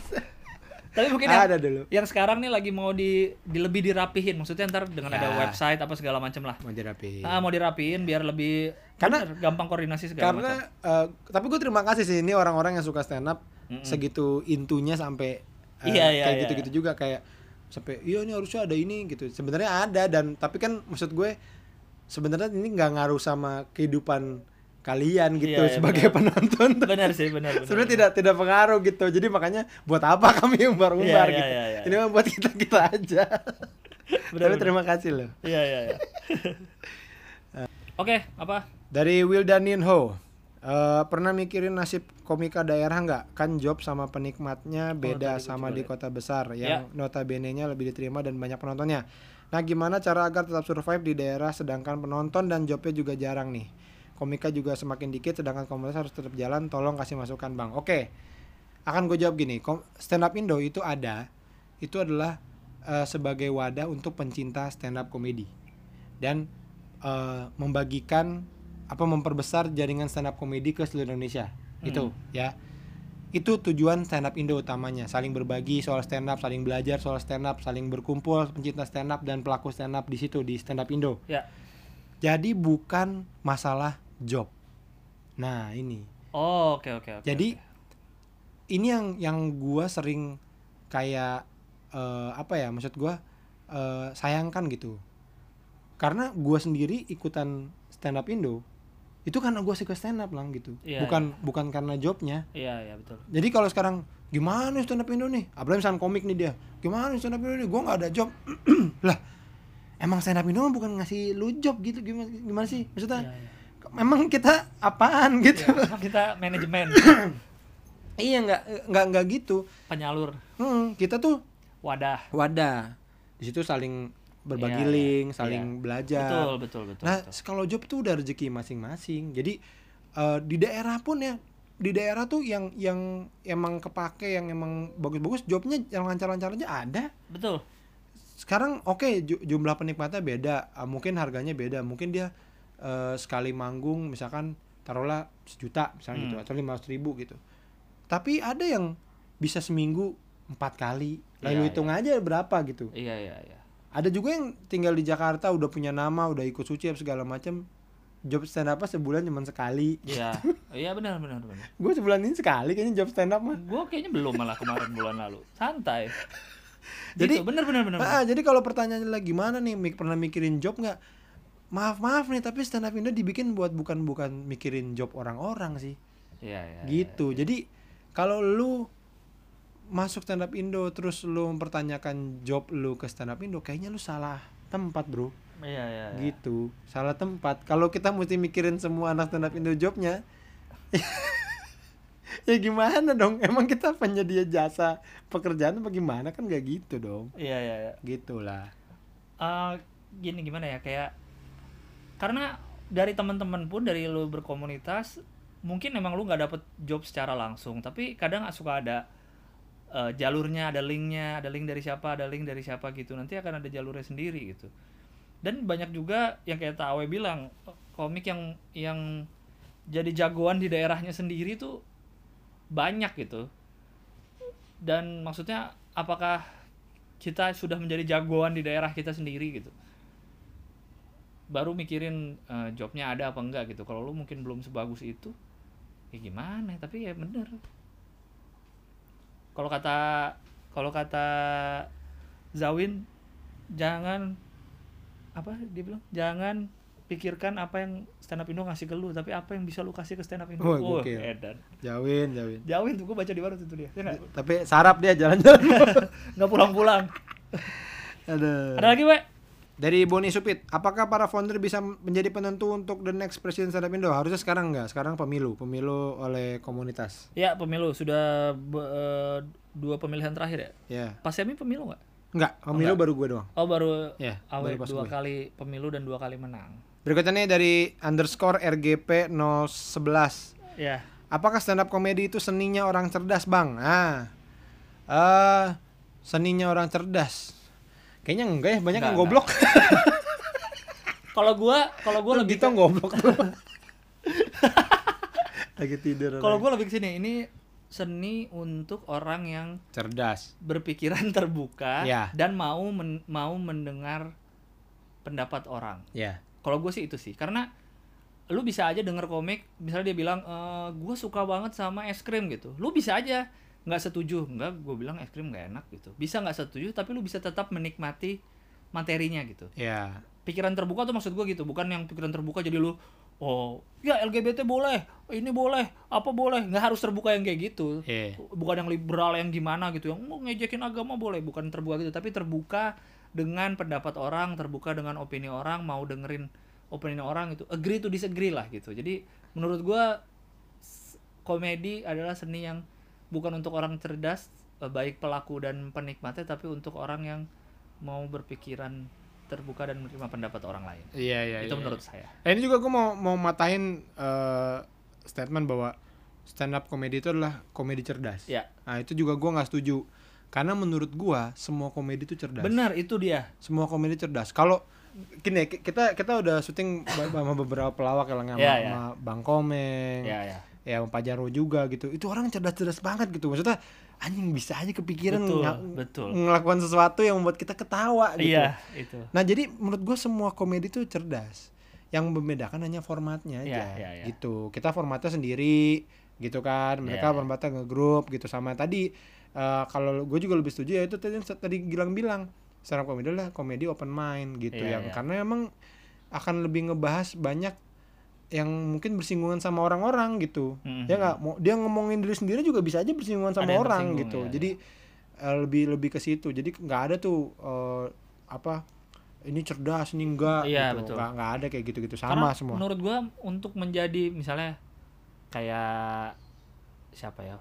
Speaker 1: Tapi mungkin yang,
Speaker 2: ada dulu
Speaker 1: yang sekarang nih lagi mau di, di lebih dirapihin. Maksudnya ntar dengan ada
Speaker 2: Ya.
Speaker 1: website apa segala macem lah.
Speaker 2: mau dirapi
Speaker 1: Ah, mau dirapiin biar lebih
Speaker 2: Karena-
Speaker 1: bener, gampang koordinasi segala
Speaker 2: karena
Speaker 1: macam.
Speaker 2: eh, tapi gue terima kasih sih ini orang-orang yang suka stand up
Speaker 1: Mm-mm.
Speaker 2: segitu intunya sampai eh,
Speaker 1: Iya, iya,
Speaker 2: kayak
Speaker 1: iya.
Speaker 2: gitu-gitu juga kayak sampai iya ini harusnya ada ini gitu sebenarnya ada dan tapi kan maksud gue sebenarnya ini nggak ngaruh sama kehidupan kalian gitu
Speaker 1: Iya, iya,
Speaker 2: sebagai
Speaker 1: benar.
Speaker 2: penonton
Speaker 1: Benar sih, benar. benar,
Speaker 2: sebenarnya
Speaker 1: benar.
Speaker 2: tidak tidak pengaruh gitu jadi makanya buat apa kami umbar-umbar
Speaker 1: Iya, iya,
Speaker 2: gitu
Speaker 1: iya, iya.
Speaker 2: ini mah buat kita kita aja
Speaker 1: Benar,
Speaker 2: tapi
Speaker 1: benar.
Speaker 2: terima kasih loh
Speaker 1: Iya, iya, iya. Oke, apa?
Speaker 2: Dari Wildanin Ho. Eh, pernah mikirin nasib komika daerah nggak? Kan job sama penikmatnya beda
Speaker 1: tadi gua
Speaker 2: sama di kota besar
Speaker 1: Ya.
Speaker 2: yang notabene-nya lebih diterima dan banyak penontonnya. Nah, gimana cara agar tetap survive di daerah sedangkan penonton dan jobnya juga jarang nih? Komika juga semakin dikit sedangkan komunitas harus tetap jalan. Tolong kasih masukan, Bang. Oke. Akan gue jawab gini, stand up Indo itu ada. Itu adalah eh, sebagai wadah untuk pencinta stand up komedi. Dan eh, membagikan apa memperbesar jaringan stand up komedi ke seluruh Indonesia. Itu ya. Itu tujuan stand up Indo utamanya, saling berbagi soal stand up, saling belajar soal stand up, saling berkumpul pencinta stand up dan pelaku stand up di situ di stand up Indo.
Speaker 1: Ya.
Speaker 2: Jadi bukan masalah job. Nah, ini.
Speaker 1: Oh, oke, oke, oke.
Speaker 2: Jadi
Speaker 1: oke.
Speaker 2: ini yang yang gua sering kayak eh, apa ya maksud gua eh, sayangkan gitu karena gua sendiri ikutan stand up Indo itu karena gua suka stand up lah gitu
Speaker 1: Iya,
Speaker 2: bukan bukan karena jobnya
Speaker 1: Iya, iya, betul.
Speaker 2: jadi kalau sekarang gimana nih stand up Indo nih apalagi misalnya komik nih dia gimana nih stand up Indo nih gua nggak ada job lah emang stand up Indo mah bukan ngasih lu job gitu gimana gimana sih maksudnya
Speaker 1: Iya, iya.
Speaker 2: Memang kita apaan gitu
Speaker 1: Ya, kita manajemen,
Speaker 2: iya nggak nggak nggak gitu
Speaker 1: penyalur,
Speaker 2: Hmm, kita tuh
Speaker 1: wadah.
Speaker 2: wadah. Di situ saling berbagi
Speaker 1: Iya, iya,
Speaker 2: link, saling
Speaker 1: iya.
Speaker 2: belajar.
Speaker 1: Betul, betul, betul.
Speaker 2: nah,
Speaker 1: betul.
Speaker 2: kalau job tuh udah rezeki masing-masing. Jadi eh, di daerah pun ya, di daerah tuh yang yang emang kepake, yang emang bagus-bagus, jobnya yang lancar-lancar aja ada.
Speaker 1: Betul.
Speaker 2: Sekarang oke ju- jumlah penikmatnya beda, ah, mungkin harganya beda, mungkin dia eh, sekali manggung misalkan taruhlah sejuta misalnya gitu
Speaker 1: Hmm.
Speaker 2: atau lima ribu gitu. Tapi ada yang bisa seminggu empat kali, lalu
Speaker 1: Iya,
Speaker 2: hitung aja berapa gitu.
Speaker 1: Iya, iya, iya.
Speaker 2: Ada juga yang tinggal di Jakarta udah punya nama, udah ikut suci apa segala macam. Job stand up sebulan cuma sekali.
Speaker 1: Iya. Iya, benar, benar, benar.
Speaker 2: Gue sebulan ini sekali kayaknya job stand up mah.
Speaker 1: Gue kayaknya belum malah kemarin bulan lalu. Santai.
Speaker 2: Jadi-
Speaker 1: gitu, bener bener bener. bener.
Speaker 2: Ah, jadi kalau pertanyaannya lagi gimana nih, mik pernah mikirin job nggak? Maaf maaf nih, tapi stand up Indo dibikin buat bukan bukan mikirin job orang-orang sih.
Speaker 1: Iya, iya.
Speaker 2: gitu jadi kalau lu masuk stand up Indo terus lu mempertanyakan job lu ke stand up Indo kayaknya lu salah tempat bro
Speaker 1: Iya, iya. iya.
Speaker 2: gitu salah tempat kalau kita mesti mikirin semua anak stand up Indo jobnya ya gimana dong emang kita penyedia jasa pekerjaan apa gimana kan gak gitu dong
Speaker 1: Iya, iya, iya.
Speaker 2: gitulah
Speaker 1: Eh, gini gimana ya kayak karena dari teman-teman pun dari lu berkomunitas mungkin emang lu nggak dapet job secara langsung. Tapi kadang suka ada eh, jalurnya ada linknya ada link dari siapa ada link dari siapa gitu. Nanti akan ada jalurnya sendiri gitu. Dan banyak juga yang kayak Tawe bilang komik yang yang jadi jagoan di daerahnya sendiri tuh banyak gitu. Dan maksudnya apakah kita sudah menjadi jagoan di daerah kita sendiri gitu baru mikirin eh, jobnya ada apa enggak gitu. Kalau lu mungkin belum sebagus itu ya gimana? Tapi ya bener. Kalau kata kalau kata Zawin jangan apa dia bilang? Jangan pikirkan apa yang stand up Indo ngasih ke lu tapi apa yang bisa lu kasih ke stand up Indo.
Speaker 2: Oh, gokil.
Speaker 1: edan.
Speaker 2: Jauhin jauhin
Speaker 1: Jauhin tuh gue baca di baru tuh dia ya
Speaker 2: tapi sarap dia jalan-jalan.
Speaker 1: Nggak pulang-pulang.
Speaker 2: Ada
Speaker 1: ada lagi we
Speaker 2: dari Boni Supit apakah para founder bisa menjadi penentu untuk the next presiden stand up Indo harusnya sekarang enggak sekarang pemilu pemilu oleh komunitas
Speaker 1: ya pemilu sudah be- eh, dua pemilihan terakhir ya
Speaker 2: ya
Speaker 1: Pas Semi pemilu nggak?
Speaker 2: enggak pemilu baru gue doang
Speaker 1: Oh baru
Speaker 2: Ya,
Speaker 1: awe
Speaker 2: baru pas
Speaker 1: dua
Speaker 2: gue.
Speaker 1: kali pemilu dan dua kali menang.
Speaker 2: berikutnya nih dari underscore RGP 011
Speaker 1: Ya.
Speaker 2: Apakah stand up komedi itu seninya orang cerdas, Bang? Ah. Eh, seninya orang cerdas. Kayaknya enggak ya, banyak yang
Speaker 1: Enggak,
Speaker 2: goblok.
Speaker 1: Kalau gua kalau gua lebih
Speaker 2: gitu goblok. Lagi tidur.
Speaker 1: kalau gua lebih ke sini ini seni untuk orang yang
Speaker 2: cerdas.
Speaker 1: berpikiran terbuka
Speaker 2: Ya.
Speaker 1: dan mau men- mau mendengar pendapat orang.
Speaker 2: Ya.
Speaker 1: Kalau gue sih itu sih karena lu bisa aja denger komik misalnya dia bilang e, gue suka banget sama es krim gitu lu bisa aja nggak setuju. Nggak gue bilang es krim nggak enak gitu. Bisa nggak setuju tapi lu bisa tetap menikmati materinya gitu.
Speaker 2: Ya.
Speaker 1: pikiran terbuka tuh maksud gue gitu bukan yang pikiran terbuka jadi lu oh ya LGBT boleh ini boleh apa boleh. Nggak harus terbuka yang kayak gitu.
Speaker 2: Iya.
Speaker 1: bukan yang liberal yang gimana gitu yang mau ngejekin agama boleh. Bukan terbuka gitu tapi terbuka dengan pendapat orang terbuka dengan opini orang mau dengerin opini orang itu agree to disagree lah gitu. Jadi menurut gua s- komedi adalah seni yang bukan untuk orang cerdas eh, baik pelaku dan penikmatnya tapi untuk orang yang mau berpikiran terbuka dan menerima pendapat orang lain
Speaker 2: Iya, iya.
Speaker 1: itu
Speaker 2: iya.
Speaker 1: menurut saya
Speaker 2: Eh, ini juga gue mau mau matahin eh, statement bahwa stand up komedi itu adalah komedi cerdas.
Speaker 1: ya
Speaker 2: Nah, itu juga gua nggak setuju. Karena menurut gua semua komedi itu cerdas.
Speaker 1: benar itu dia
Speaker 2: semua komedi cerdas. Kalau gini ki- kita kita udah syuting sama beberapa pelawak yang sama,
Speaker 1: Iya, iya.
Speaker 2: sama Bang Komeng,
Speaker 1: ya ya
Speaker 2: ya sama Pak Jarwo juga gitu. Itu orang cerdas-cerdas banget gitu. Maksudnya anjing bisa aja kepikiran
Speaker 1: Betul,
Speaker 2: nga-
Speaker 1: betul.
Speaker 2: ngelakukan sesuatu yang membuat kita ketawa gitu.
Speaker 1: iya itu
Speaker 2: Nah, jadi menurut gue semua komedi itu cerdas. Yang membedakan hanya formatnya aja
Speaker 1: Iya, iya, iya.
Speaker 2: gitu. Kita formatnya sendiri gitu kan. Mereka
Speaker 1: Iya, iya.
Speaker 2: formatnya ngegrup gitu sama tadi eh, kalau gue juga lebih setuju ya itu tadi tadi Gilang bilang stand up komedi adalah komedi open mind gitu
Speaker 1: Iya,
Speaker 2: yang
Speaker 1: iya.
Speaker 2: karena emang akan lebih ngebahas banyak yang mungkin bersinggungan sama orang-orang gitu.
Speaker 1: Mhm.
Speaker 2: Ya nggak mau dia ngomongin diri sendiri juga bisa aja bersinggungan sama
Speaker 1: Ada
Speaker 2: orang gitu.
Speaker 1: ya,
Speaker 2: Jadi eh, lebih lebih ke situ. Jadi nggak ada tuh eh, apa ini cerdas ini enggak
Speaker 1: Iya,
Speaker 2: gitu.
Speaker 1: betul.
Speaker 2: Nggak nggak ada kayak gitu-gitu
Speaker 1: Karena
Speaker 2: sama semua.
Speaker 1: menurut gua untuk menjadi misalnya kayak siapa ya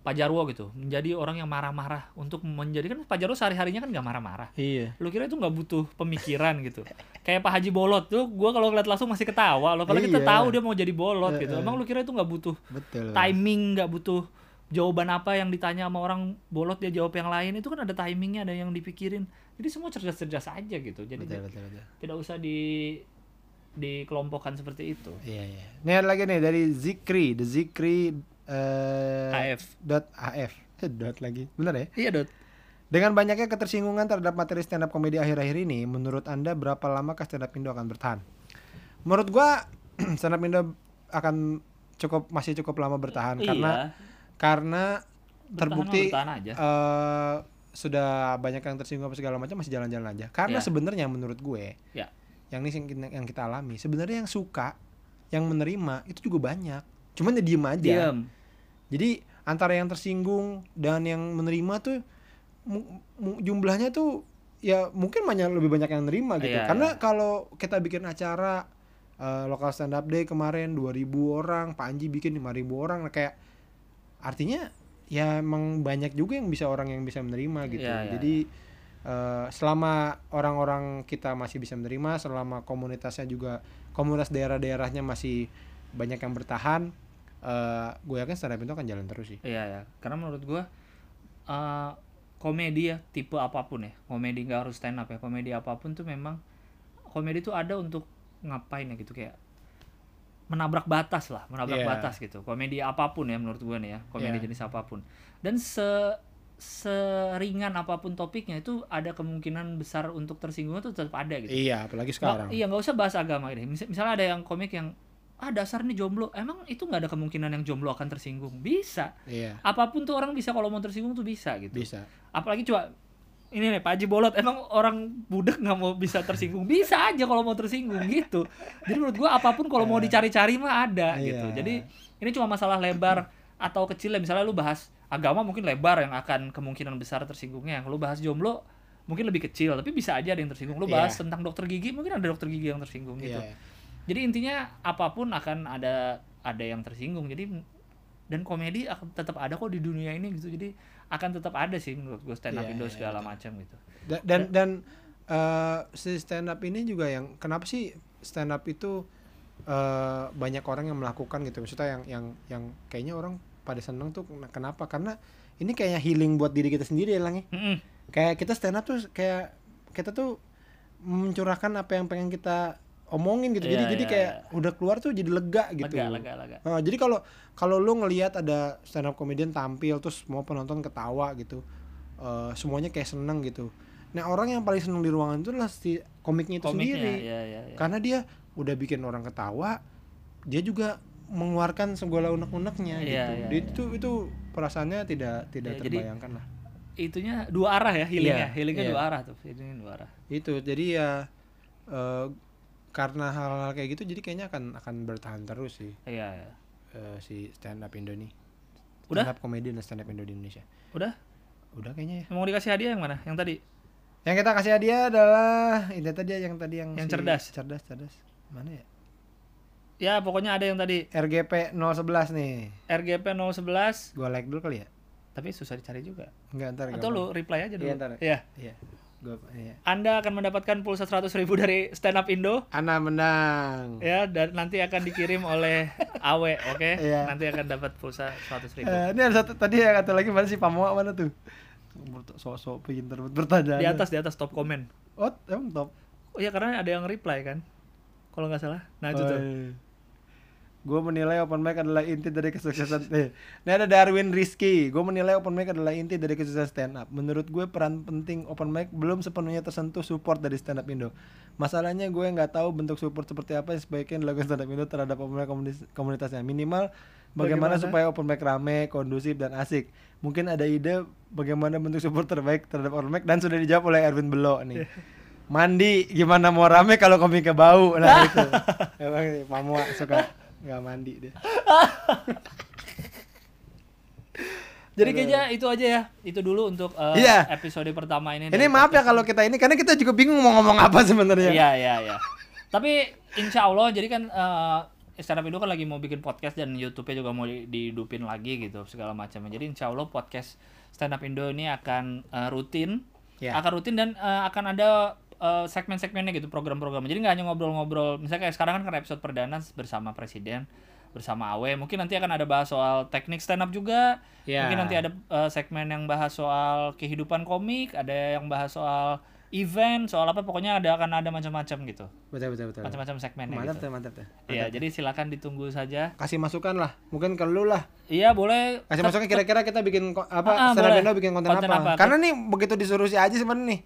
Speaker 1: Pak Jarwo gitu menjadi orang yang marah-marah untuk menjadi kan Pak Jarwo sehari-harinya kan nggak marah-marah
Speaker 2: Iya.
Speaker 1: lu kira itu nggak butuh pemikiran gitu kayak Pak Haji Bolot tuh gua kalau ngeliat langsung masih ketawa loh kalau kita
Speaker 2: Iya.
Speaker 1: tahu dia mau jadi bolot gitu
Speaker 2: Eh, eh.
Speaker 1: emang lu kira itu nggak butuh
Speaker 2: Betul.
Speaker 1: timing nggak butuh jawaban apa yang ditanya sama orang bolot dia jawab yang lain itu kan ada timingnya ada yang dipikirin jadi semua cerdas-cerdas aja gitu jadi
Speaker 2: Betul, betul, betul.
Speaker 1: tidak usah di dikelompokkan seperti itu
Speaker 2: Iya, iya. Ini ada lagi nih dari Zikri, The Zikri eh
Speaker 1: AF.
Speaker 2: dot AF. Eh, dot lagi. Benar ya?
Speaker 1: iya dot
Speaker 2: Dengan banyaknya ketersinggungan terhadap materi stand up komedi akhir-akhir ini, menurut Anda berapa lama stand up Indo akan bertahan? Menurut gua stand up Indo akan cukup masih cukup lama bertahan karena karena
Speaker 1: Bertahan
Speaker 2: terbukti
Speaker 1: bertahan aja.
Speaker 2: eh, sudah banyak yang tersinggung apa segala macam masih jalan-jalan aja. Karena
Speaker 1: Ya.
Speaker 2: sebenarnya menurut gue
Speaker 1: ya
Speaker 2: yang ini yang kita, alami sebenarnya yang suka yang menerima itu juga banyak cuman dia diem aja
Speaker 1: Diam.
Speaker 2: Jadi antara yang tersinggung dan yang menerima tuh jumlahnya tuh ya mungkin banyak lebih banyak yang nerima gitu.
Speaker 1: Iya,
Speaker 2: karena kalau kita bikin acara eh, lokal stand up day kemarin 2000 orang Panji bikin 5000 orang nah, kayak artinya ya emang banyak juga yang bisa orang yang bisa menerima gitu.
Speaker 1: Iya, iya,
Speaker 2: jadi eh, selama orang-orang kita masih bisa menerima selama komunitasnya juga komunitas daerah-daerahnya masih banyak yang bertahan eh gue yakin stand up itu akan jalan terus sih
Speaker 1: Iya ya, karena menurut gua eh, komedi ya tipe apa pun ya, komedi nggak harus stand up ya, komedi apa pun tuh memang komedi tuh ada untuk ngapain ya gitu kayak menabrak batas lah, menabrak
Speaker 2: Iya.
Speaker 1: batas gitu. Komedi apa pun ya menurut gua nih ya, komedi
Speaker 2: Iya.
Speaker 1: jenis apa pun. Dan se seringan apa pun topiknya itu ada kemungkinan besar untuk tersinggung tuh tetap ada gitu.
Speaker 2: iya apalagi
Speaker 1: Nggak-
Speaker 2: sekarang
Speaker 1: iya nggak usah bahas agama. Mis- misalnya ada yang komik yang ah dasar nih jomblo, emang itu nggak ada kemungkinan yang jomblo akan tersinggung? Bisa.
Speaker 2: iya
Speaker 1: Apa pun tuh orang bisa kalau mau tersinggung tuh bisa gitu.
Speaker 2: bisa
Speaker 1: Apalagi coba ini nih Pak Haji Bolot emang orang budak nggak mau bisa tersinggung bisa aja kalau mau tersinggung gitu. Jadi menurut gua apa pun kalau mau dicari-cari mah ada
Speaker 2: Iya.
Speaker 1: gitu. Jadi ini cuma masalah lebar atau kecil ya. Misalnya lu bahas agama mungkin lebar yang akan kemungkinan besar tersinggungnya. Kalau lu bahas jomblo mungkin lebih kecil tapi bisa aja ada yang tersinggung. Lu bahas
Speaker 2: Iya.
Speaker 1: tentang dokter gigi mungkin ada dokter gigi yang tersinggung gitu.
Speaker 2: iya
Speaker 1: Jadi intinya apa pun akan ada ada yang tersinggung. Jadi dan komedi akan tetap ada kok di dunia ini gitu. Jadi akan tetap ada sih menurut gue stand up
Speaker 2: Iya,
Speaker 1: Indo
Speaker 2: iya,
Speaker 1: segala macam gitu.
Speaker 2: Da- dan dan eh, si stand up ini juga yang kenapa sih stand up itu eh, banyak orang yang melakukan gitu maksudnya yang yang yang kayaknya orang pada seneng tuh ken- kenapa karena ini kayaknya healing buat diri kita sendiri ya lang ya.
Speaker 1: Mm-mm.
Speaker 2: kayak kita stand up tuh kayak kita tuh mencurahkan apa yang pengen kita omongin gitu jadi
Speaker 1: Iya,
Speaker 2: jadi
Speaker 1: iya,
Speaker 2: kayak udah keluar tuh jadi lega gitu
Speaker 1: Lega, lega, lega.
Speaker 2: Nah, jadi kalau kalau lu ngelihat ada stand up comedian tampil terus semua penonton ketawa gitu, eh, semuanya kayak seneng gitu. Nah orang yang paling seneng di ruangan itu adalah si komiknya itu
Speaker 1: Komiknya,
Speaker 2: sendiri,
Speaker 1: ya, ya, ya.
Speaker 2: karena dia udah bikin orang ketawa, dia juga mengeluarkan segala unek-uneknya
Speaker 1: Iya,
Speaker 2: gitu.
Speaker 1: iya,
Speaker 2: Dia
Speaker 1: iya.
Speaker 2: itu itu perasaannya tidak tidak
Speaker 1: Iya, jadi-
Speaker 2: terbayangkan lah.
Speaker 1: Itunya dua arah ya healingnya,
Speaker 2: Iya,
Speaker 1: healingnya
Speaker 2: iya.
Speaker 1: dua arah tuh, healingnya dua arah.
Speaker 2: Itu jadi ya eh, karena hal-hal kayak gitu jadi kayaknya akan akan bertahan terus sih
Speaker 1: Iya, iya.
Speaker 2: eh, si stand up Indo nih.
Speaker 1: Udah?
Speaker 2: Stand up comedian dan stand up Indo di Indonesia.
Speaker 1: Udah?
Speaker 2: Udah kayaknya ya.
Speaker 1: Mau dikasih hadiah yang mana? Yang tadi?
Speaker 2: Yang kita kasih hadiah adalah ini tadi yang tadi yang
Speaker 1: Yang
Speaker 2: si-
Speaker 1: cerdas.
Speaker 2: cerdas, cerdas. Mana ya?
Speaker 1: Ya pokoknya ada yang tadi
Speaker 2: RGP 011 nih.
Speaker 1: RGP 011
Speaker 2: Gua like dulu kali ya.
Speaker 1: tapi susah dicari juga.
Speaker 2: Enggak ntar
Speaker 1: Atau lu reply aja dulu.
Speaker 2: Iya, ntar.
Speaker 1: Iya.
Speaker 2: Iya. Gua iya.
Speaker 1: Anda akan mendapatkan pulsa 100.000 ribu dari Stand Up Indo
Speaker 2: Ana menang.
Speaker 1: ya dan nanti akan dikirim oleh Awe, oke?
Speaker 2: Iya.
Speaker 1: Nanti akan dapat pulsa 100.000 ribu.
Speaker 2: Eh, ini ada satu tadi yang kata lagi mana si Pamoa mana tuh? Sok-sok pinter bertanya.
Speaker 1: Di atas di atas top komen.
Speaker 2: Oh, emang top.
Speaker 1: Oh iya karena ada yang reply kan? Kalau nggak salah. Nah itu tuh.
Speaker 2: Gue menilai open mic adalah inti dari kesuksesan. Eh, ini ada Darwin Rizky. Gue menilai open mic adalah inti dari kesuksesan stand up. Menurut gue peran penting open mic belum sepenuhnya tersentuh support dari stand up Indo. Masalahnya gue nggak tahu bentuk support seperti apa yang sebaiknya dilakukan stand up Indo terhadap open mic komunitas- komunitasnya. Minimal bagaimana,
Speaker 1: Bagaimana?
Speaker 2: supaya open mic rame, kondusif dan asik. Mungkin ada ide bagaimana bentuk support terbaik terhadap open mic dan sudah dijawab oleh Erwin Belo nih. Mandi gimana mau rame kalau komiknya bau nah itu emang Mamua suka nggak mandi deh
Speaker 1: Jadi kayaknya itu aja ya. Itu dulu untuk uh,
Speaker 2: Iya.
Speaker 1: episode pertama ini.
Speaker 2: ini maaf ya kalau kita ini karena kita juga bingung mau ngomong apa sebenarnya
Speaker 1: Iya iya iya. Tapi insya Allah jadi kan uh, Stand Up Indo kan lagi mau bikin podcast dan YouTube-nya juga mau di- dihidupin lagi gitu segala macamnya. Jadi insya Allah podcast Stand Up Indo ini akan uh, rutin,
Speaker 2: Ya.
Speaker 1: akan rutin dan uh, akan ada uh, segmen-segmennya gitu program-program. Jadi nggak hanya ngobrol-ngobrol. Misalnya kayak sekarang kan karena episode perdana bersama presiden bersama Awe. Mungkin nanti akan ada bahas soal teknik stand up juga.
Speaker 2: Ya.
Speaker 1: Mungkin nanti ada uh, segmen yang bahas soal kehidupan komik, ada yang bahas soal event, soal apa pokoknya ada akan ada macam-macam gitu.
Speaker 2: betul betul betul
Speaker 1: Macam-macam segmennya
Speaker 2: mantap
Speaker 1: gitu.
Speaker 2: tuh mantap tuh
Speaker 1: Iya, jadi silakan ditunggu saja.
Speaker 2: kasih masukan lah mungkin ke lu lah
Speaker 1: Iya, boleh.
Speaker 2: kasih masukan kira-kira kita bikin apa
Speaker 1: Ah, ah,
Speaker 2: stand bikin konten,
Speaker 1: Konten
Speaker 2: apa.
Speaker 1: apa?
Speaker 2: karena nih begitu disuruh si Aji sebenarnya nih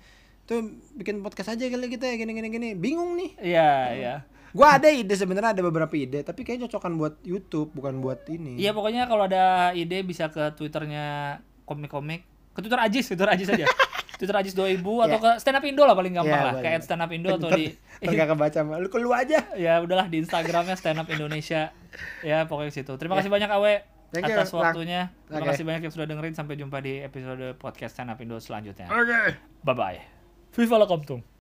Speaker 2: tuh bikin podcast aja kali kita ya gini gini gini bingung nih
Speaker 1: Iya, iya.
Speaker 2: gua ada ide sebenarnya ada beberapa ide tapi kayaknya cocokan buat YouTube bukan buat ini
Speaker 1: Iya, pokoknya kalau ada ide bisa ke Twitternya komik-komik. Ke Twitter Ajis, Twitter Ajis aja. Twitter Ajis 2000 atau ke Stand Up Indo lah paling gampang
Speaker 2: Iya,
Speaker 1: lah. Kayak @stand up Indo atau
Speaker 2: Ntar-
Speaker 1: di
Speaker 2: ntar gak kebaca mah. Lu ke lu aja.
Speaker 1: ya udahlah di Instagramnya Stand Up Indonesia. Ya pokoknya situ. Terima kasih banyak Awe
Speaker 2: Thank you,
Speaker 1: atas
Speaker 2: Lang.
Speaker 1: waktunya. Terima
Speaker 2: Oke.
Speaker 1: kasih banyak yang sudah dengerin. Sampai jumpa di episode podcast Stand Up Indo selanjutnya.
Speaker 2: Oke.
Speaker 1: Bye bye. FIFA 了，搞不懂。